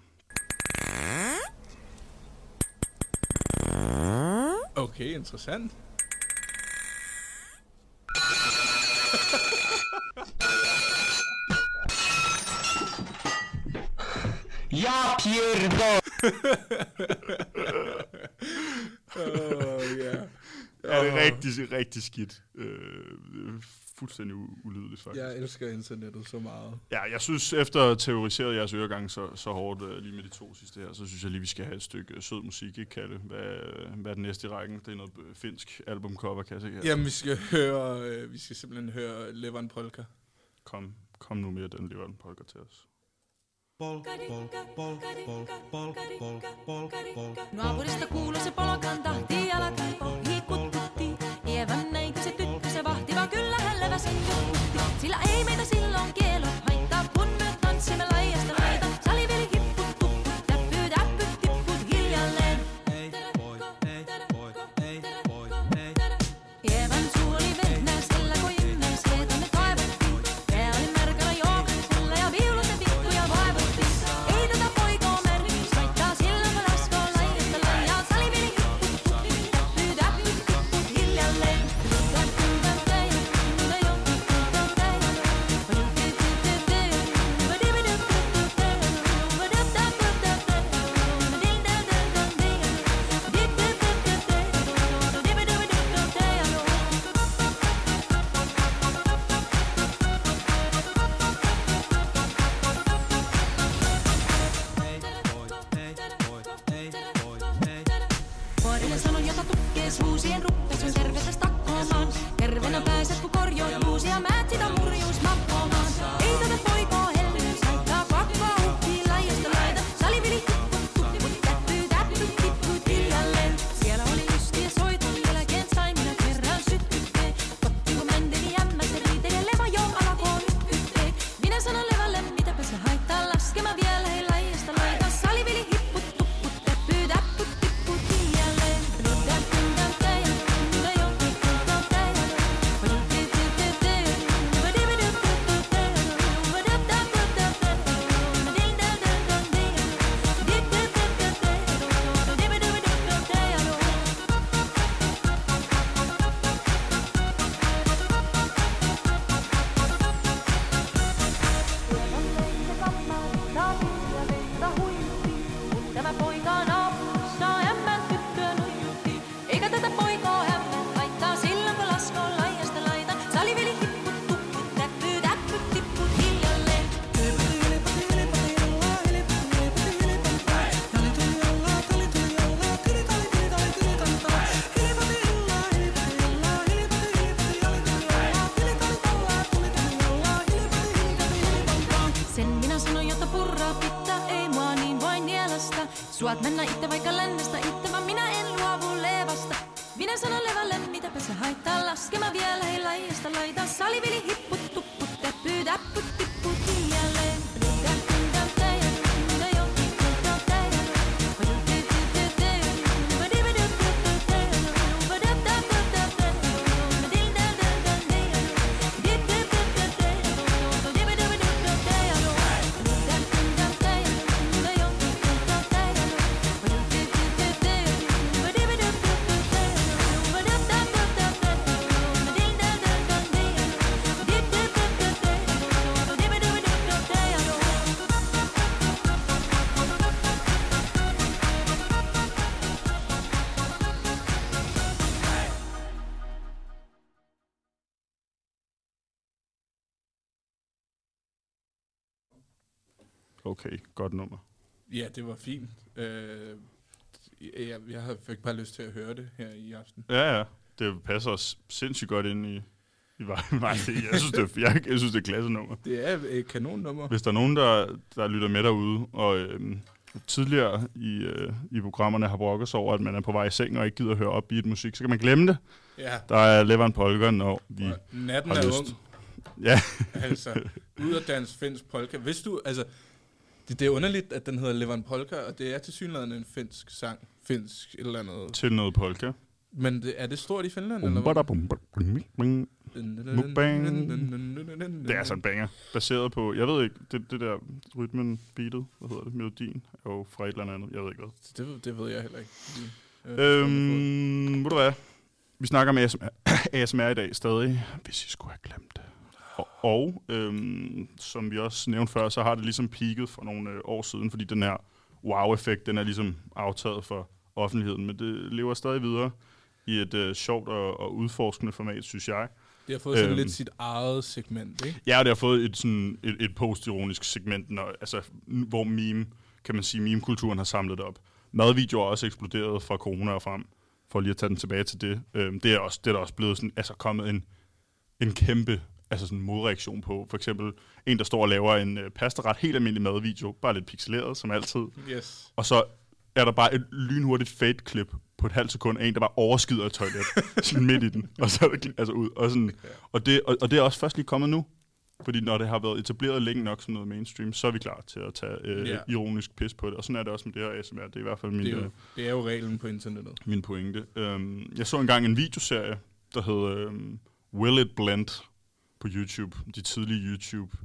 Okay, interessant. Ja. [laughs] [laughs] er det rigtig, rigtig skidt. Øh, fuldstændig ulydeligt, faktisk. Jeg elsker internettet så meget. Ja, jeg synes, efter at have terroriseret jeres øregang så, så hårdt uh, lige med de to sidste her, så synes jeg lige, vi skal have et stykke øh, sød musik, ikke, Kalle? Hvad, hvad er den næste i rækken? Det er noget øh, finsk albumcover, kan jeg se her. Jamen, vi skal høre, øh, vi skal simpelthen høre Levan Polka. Kom, kom nu med den lever den polka til os. Naapurista kuului se polkan tahti, jalkaipo hiikutti. Ievän neiti se tyttö, se vahtiva kyllä hän leväsi. Sillä ei meitä silloin kielot haittaa, kun me tanssimme laijasta laita. Okay, godt nummer. Ja, det var fint. Øh, jeg, jeg havde- fik bare lyst til at høre det her i aften. Ja, ja. Det passer os sindssygt godt ind i, i vejen. Jeg synes, det er, jeg, jeg synes, det er klasse nummer. Det er et kanonnummer. Hvis der er nogen, der, der lytter med derude, og øhm, tidligere i, øh, i programmerne har brokket sig over, at man er på vej i seng og ikke gider at høre op i et musik, så kan man glemme det. Ja. Der er Levan Polker, når vi Natten har er lyst. ung. Ja. altså, ud af dans finsk polka. Hvis du, altså, det, det er underligt, at den hedder Levan Polka, og det er til synligheden en finsk sang. Finsk et eller andet. Til noget polka. Men det, er det stort i Finland, eller hvad? Mukbang. Det er altså en banger, baseret på, jeg ved ikke, det, det der rytmen, beatet, hvad hedder det, melodien, er jo fra et eller andet, jeg ved ikke hvad. Det, det ved jeg heller ikke. Øhm, ved du hvad? Vi snakker med ASMR, ASMR i dag stadig, hvis I skulle have glemt det. Og, øhm, som vi også nævnte før, så har det ligesom peaked for nogle øh, år siden, fordi den her wow-effekt, den er ligesom aftaget for offentligheden, men det lever stadig videre i et øh, sjovt og, og udforskende format, synes jeg. Det har fået sådan Øhm. lidt sit eget segment, ikke? Ja, og det har fået et, sådan, et, et postironisk segment, når, altså, hvor meme, kan man sige, meme-kulturen har samlet det op. Madvideoer er også eksploderet fra corona og frem, for lige at tage den tilbage til det. Øhm, det, er også, det er der også blevet sådan, altså, kommet en, en kæmpe altså sådan modreaktion på. For eksempel en, der står og laver en øh, pastaret, helt almindelig madvideo, bare lidt pixeleret, som altid. Yes. Og så er der bare et lynhurtigt fade-klip på et halvt sekund af en, der bare overskider et toilet, [laughs] sådan midt i den, og så er det altså ud. Og, sådan, og, det, og, og det er også først lige kommet nu, fordi når det har været etableret længe nok som noget mainstream, så er vi klar til at tage øh, Ja. ironisk pis på det. Og sådan er det også med det her ASMR. Det er i hvert fald min, Det er, øh, jo, det er jo reglen på internettet. min pointe. Um, jeg så engang en videoserie, der hed um, Will It Blend på YouTube. De tidlige YouTube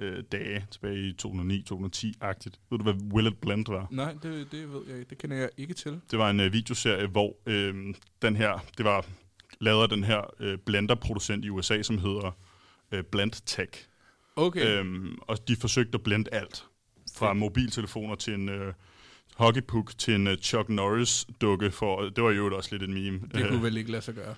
øh, dage tilbage i 2009-2010-agtigt. Ved du, hvad Will It Blend var? Nej, det, det ved jeg ikke. Det kender jeg ikke til. Det var en øh, videoserie, hvor øh, den her, det var lavet af den her øh, blender-producent i USA, som hedder øh, Blend Tech. Okay. Øhm, og de forsøgte at blende alt. Fra mobiltelefoner til en øh, hockeypuck til en øh, Chuck Norris-dukke. For, det var jo også lidt en meme. det Øh, kunne vel ikke lade sig gøre.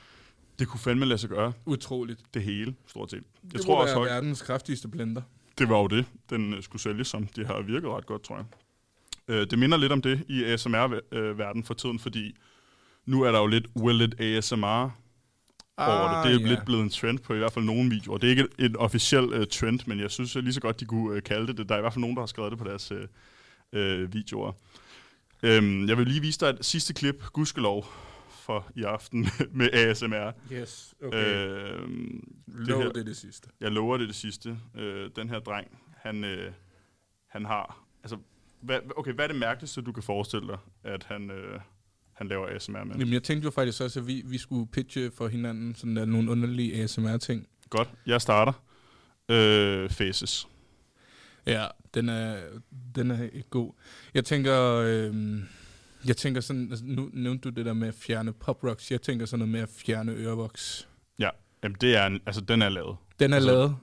Det kunne fandme lade sig gøre. Utroligt. Det hele, stort set. Jeg det tror også, være verdens kraftigste blender. det var jo det, den øh, skulle sælges som. Det har virket ret godt, tror jeg. Øh, det minder lidt om det i ASMR-verden for tiden, fordi nu er der jo lidt Will It ASMR over det. Det er Ah, ja. lidt blevet en trend på i hvert fald nogle videoer. Det er ikke et, et officiel uh, trend, men jeg synes lige så godt, de kunne uh, kalde det det. Der er i hvert fald nogen, der har skrevet det på deres uh, uh, videoer. Um, jeg vil lige vise dig et sidste klip, gudskelov, for i aften [laughs] med ASMR. Yes, okay. Øhm, Lov her- det det sidste. Jeg lover det det sidste. Øh, den her dreng, han, øh, han har... Altså, hvad, okay, hvad er det mærkeligste, du kan forestille dig, at han, øh, han laver ASMR med? Jamen, jeg tænkte jo faktisk også, at vi, vi skulle pitche for hinanden sådan der nogle underlige ASMR-ting. Godt, jeg starter. Øh, faces. Ja, den er, den er god. Jeg tænker, øh, jeg tænker sådan, altså, nu nævnte du det der med at fjerne pop rocks. Jeg tænker sådan noget med at fjerne ørevoks. Ja, jamen det er en, altså den er lavet. Den er altså, lavet.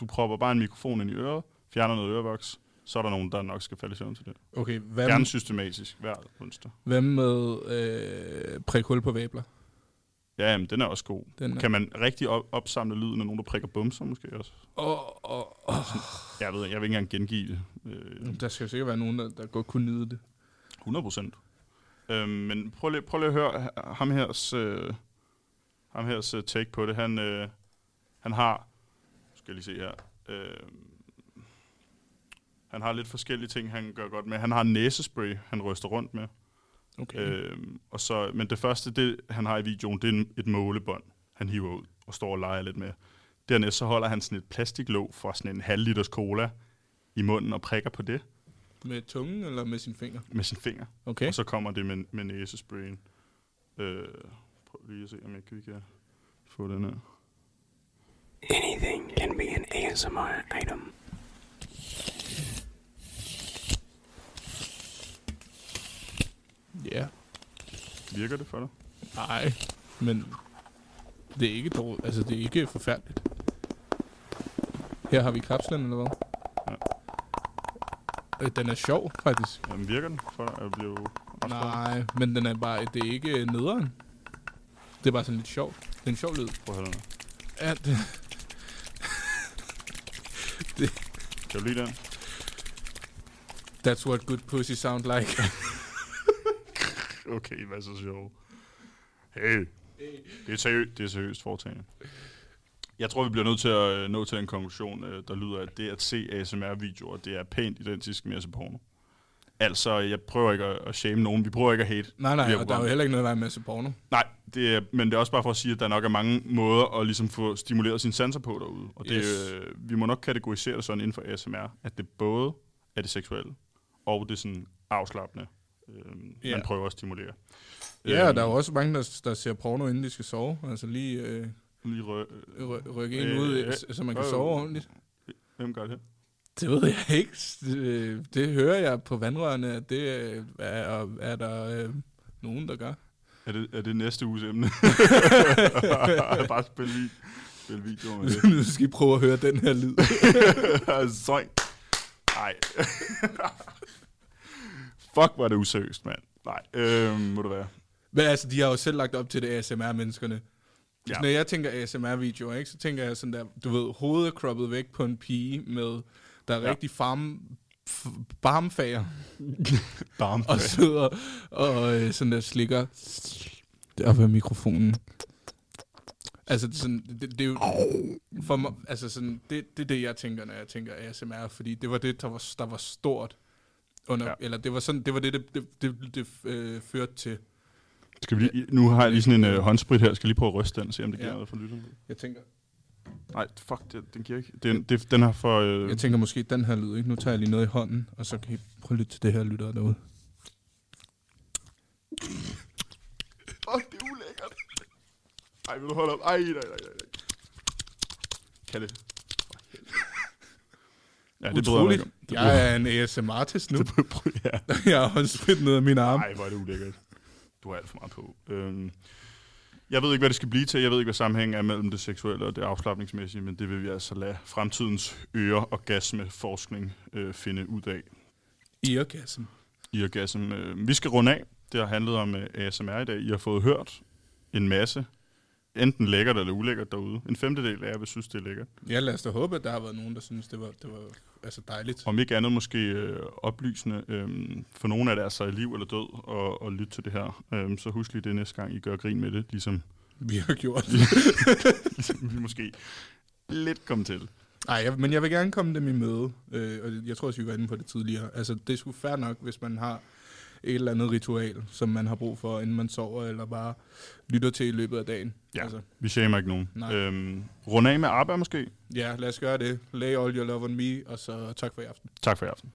Du propper bare en mikrofon ind i øret, fjerner noget ørevoks, så er der nogen, der nok skal falde i søvn til det. Okay, hvad, Gerne systematisk, hver onsdag. hvad med øh, prikhul på væbler? Ja, jamen, den er også god. Den er- Kan man rigtig op- opsamle lyden af nogen, der prikker bumser måske også? Åh, åh, åh. Jeg ved, jeg vil ikke engang gengive det. Øh, Der skal sikkert være nogen, der, der godt kunne nyde det. 100 procent. Øhm, men prøv lige, prøv lige at høre ham hers, øh, ham hers øh, take på det. Han, øh, han har, skal jeg lige se her, øh, han har lidt forskellige ting, han gør godt med. Han har en næsespray, han ryster rundt med. Okay. Øh, og så, men det første, det han har i videoen, det er et målebånd, han hiver ud og står og leger lidt med. Dernæst så holder han sådan et plastiklåg fra sådan en halv liters cola i munden og prikker på det Med tungen eller med sin finger? med sin finger. Okay. Og så kommer det med, med næsesprayen. Øh, prøv lige at se, om jeg kan, kan få den her. Anything can be an ASMR item. Ja. Virker det for dig? Nej, men det er ikke dårligt. Altså, det er ikke forfærdeligt. Her har vi kapslen, eller hvad? Øh, Den er sjov, faktisk. Jamen, virker den for? Jeg ret Nej, men den er bare, det er ikke nederen. Det er bare sådan lidt sjovt. Det er en sjov lyd. Prøv at høre. Ja, [laughs] det, Kan du lide den? that's what good pussy sound like. [laughs] Okay, hvad så sjov. Hey. Det er seriøst, det er seriøst foretagende. Jeg tror, vi bliver nødt til at øh, nå til en konklusion, øh, der lyder, at det at se ASMR-videoer, det er pænt identisk med at se porno. Altså, jeg prøver ikke at, at shame nogen. Vi prøver ikke at hate. nej, nej, og der er jo heller ikke noget vej med at se porno. Nej, det er, men det er også bare for at sige, at der nok er mange måder at ligesom få stimuleret sine sanser på derude. Og det, Yes. øh, vi må nok kategorisere det sådan inden for ASMR, at det både er det seksuelle, og det sådan afslappende, øh, Ja. man prøver at stimulere. Ja, og Øhm, der er jo også mange, der, der ser porno, inden de skal sove. Altså lige øh, Lige rø- ry- rykke en Øh, ud, øh, så man kan øh, sove ordentligt. Hvem gør det? Det ved jeg ikke. Det, øh, det hører jeg på vandrørene, at det øh, er, er der øh, nogen, der gør. Er det, er det næste uges emne? [laughs] bare spille, vi- spille videoer med det. nu skal I prøve at høre den her lyd. [laughs] Søj. Nej. Fuck, var det useriøst, mand. Nej, øhm, må det være. Men altså, de har jo selv lagt op til det, ASMR-menneskerne. Ja. Når jeg tænker ASMR-videoer, ikke, så tænker jeg sådan der, du ved, hovedet er croppet væk på en pige med, der er Ja. rigtig farm, barmfager, [laughs] Barmfager. og sidder og øh, sådan der slikker op af mikrofonen. Altså, sådan, det, det er jo for mig, altså sådan, det, det er det, jeg tænker, når jeg tænker ASMR, fordi det var det, der var, der var stort under, ja. eller det var sådan, det var det, det, det, det, det øh, førte til. Skal vi lige, nu har jeg lige sådan en øh, håndsprit her. Skal jeg lige prøve at ryste den, se om det giver Ja. noget for lytterne. Jeg tænker, Nej, fuck, det, den giver ikke. Den, det, den har for... Øh, Jeg tænker måske den her lyd, ikke? Nu tager jeg lige noget i hånden, og så kan I prøve at lytte til det her lytter derude. Fuck, det er ulækkert. Ej, vil du holde op? Ej, nej, nej, nej. nej. Kan det? Ja, det bryder jeg mig Utroligt. ikke om. Det Jeg er en ASMR-artist nu. [laughs] Det bryder ja. jeg har håndsprit ned af min arm. Nej, hvor er det ulækkert. Du har alt for meget på. Øhm, jeg ved ikke, hvad det skal blive til. Jeg ved ikke, hvad sammenhængen er mellem det seksuelle og det afslappningsmæssige, men det vil vi altså lade fremtidens øre- og gasmeforskning øh, finde ud af. Eargasm. Eargasm. Øh, vi skal runde af. Det har handlet om øh, ASMR i dag. I har fået hørt en masse, enten lækkert eller ulækkert derude. En femtedel af jer vil synes, det er lækkert. Ja, lad os da håbe, at der har været nogen, der synes, det var, det var altså dejligt. Om ikke andet måske øh, oplysende øh, for nogle af deres liv eller død og, og lytte til det her. Øh, så husk lige det næste gang, I gør grin med det, ligesom [laughs] Vi har gjort. ligesom [laughs] vi måske lidt kom til. Nej, men jeg vil gerne komme dem i møde, øh, og jeg tror også, vi var inde på det tidligere. Altså, det er sgu fair nok, hvis man har et eller andet ritual, som man har brug for, inden man sover, eller bare lytter til i løbet af dagen. Ja, Altså, vi shamer ikke nogen. Nej. Øhm, rund af med ABBA måske. ja, lad os gøre det. Lay all your love on me, og så tak for i aften. Tak for i aften.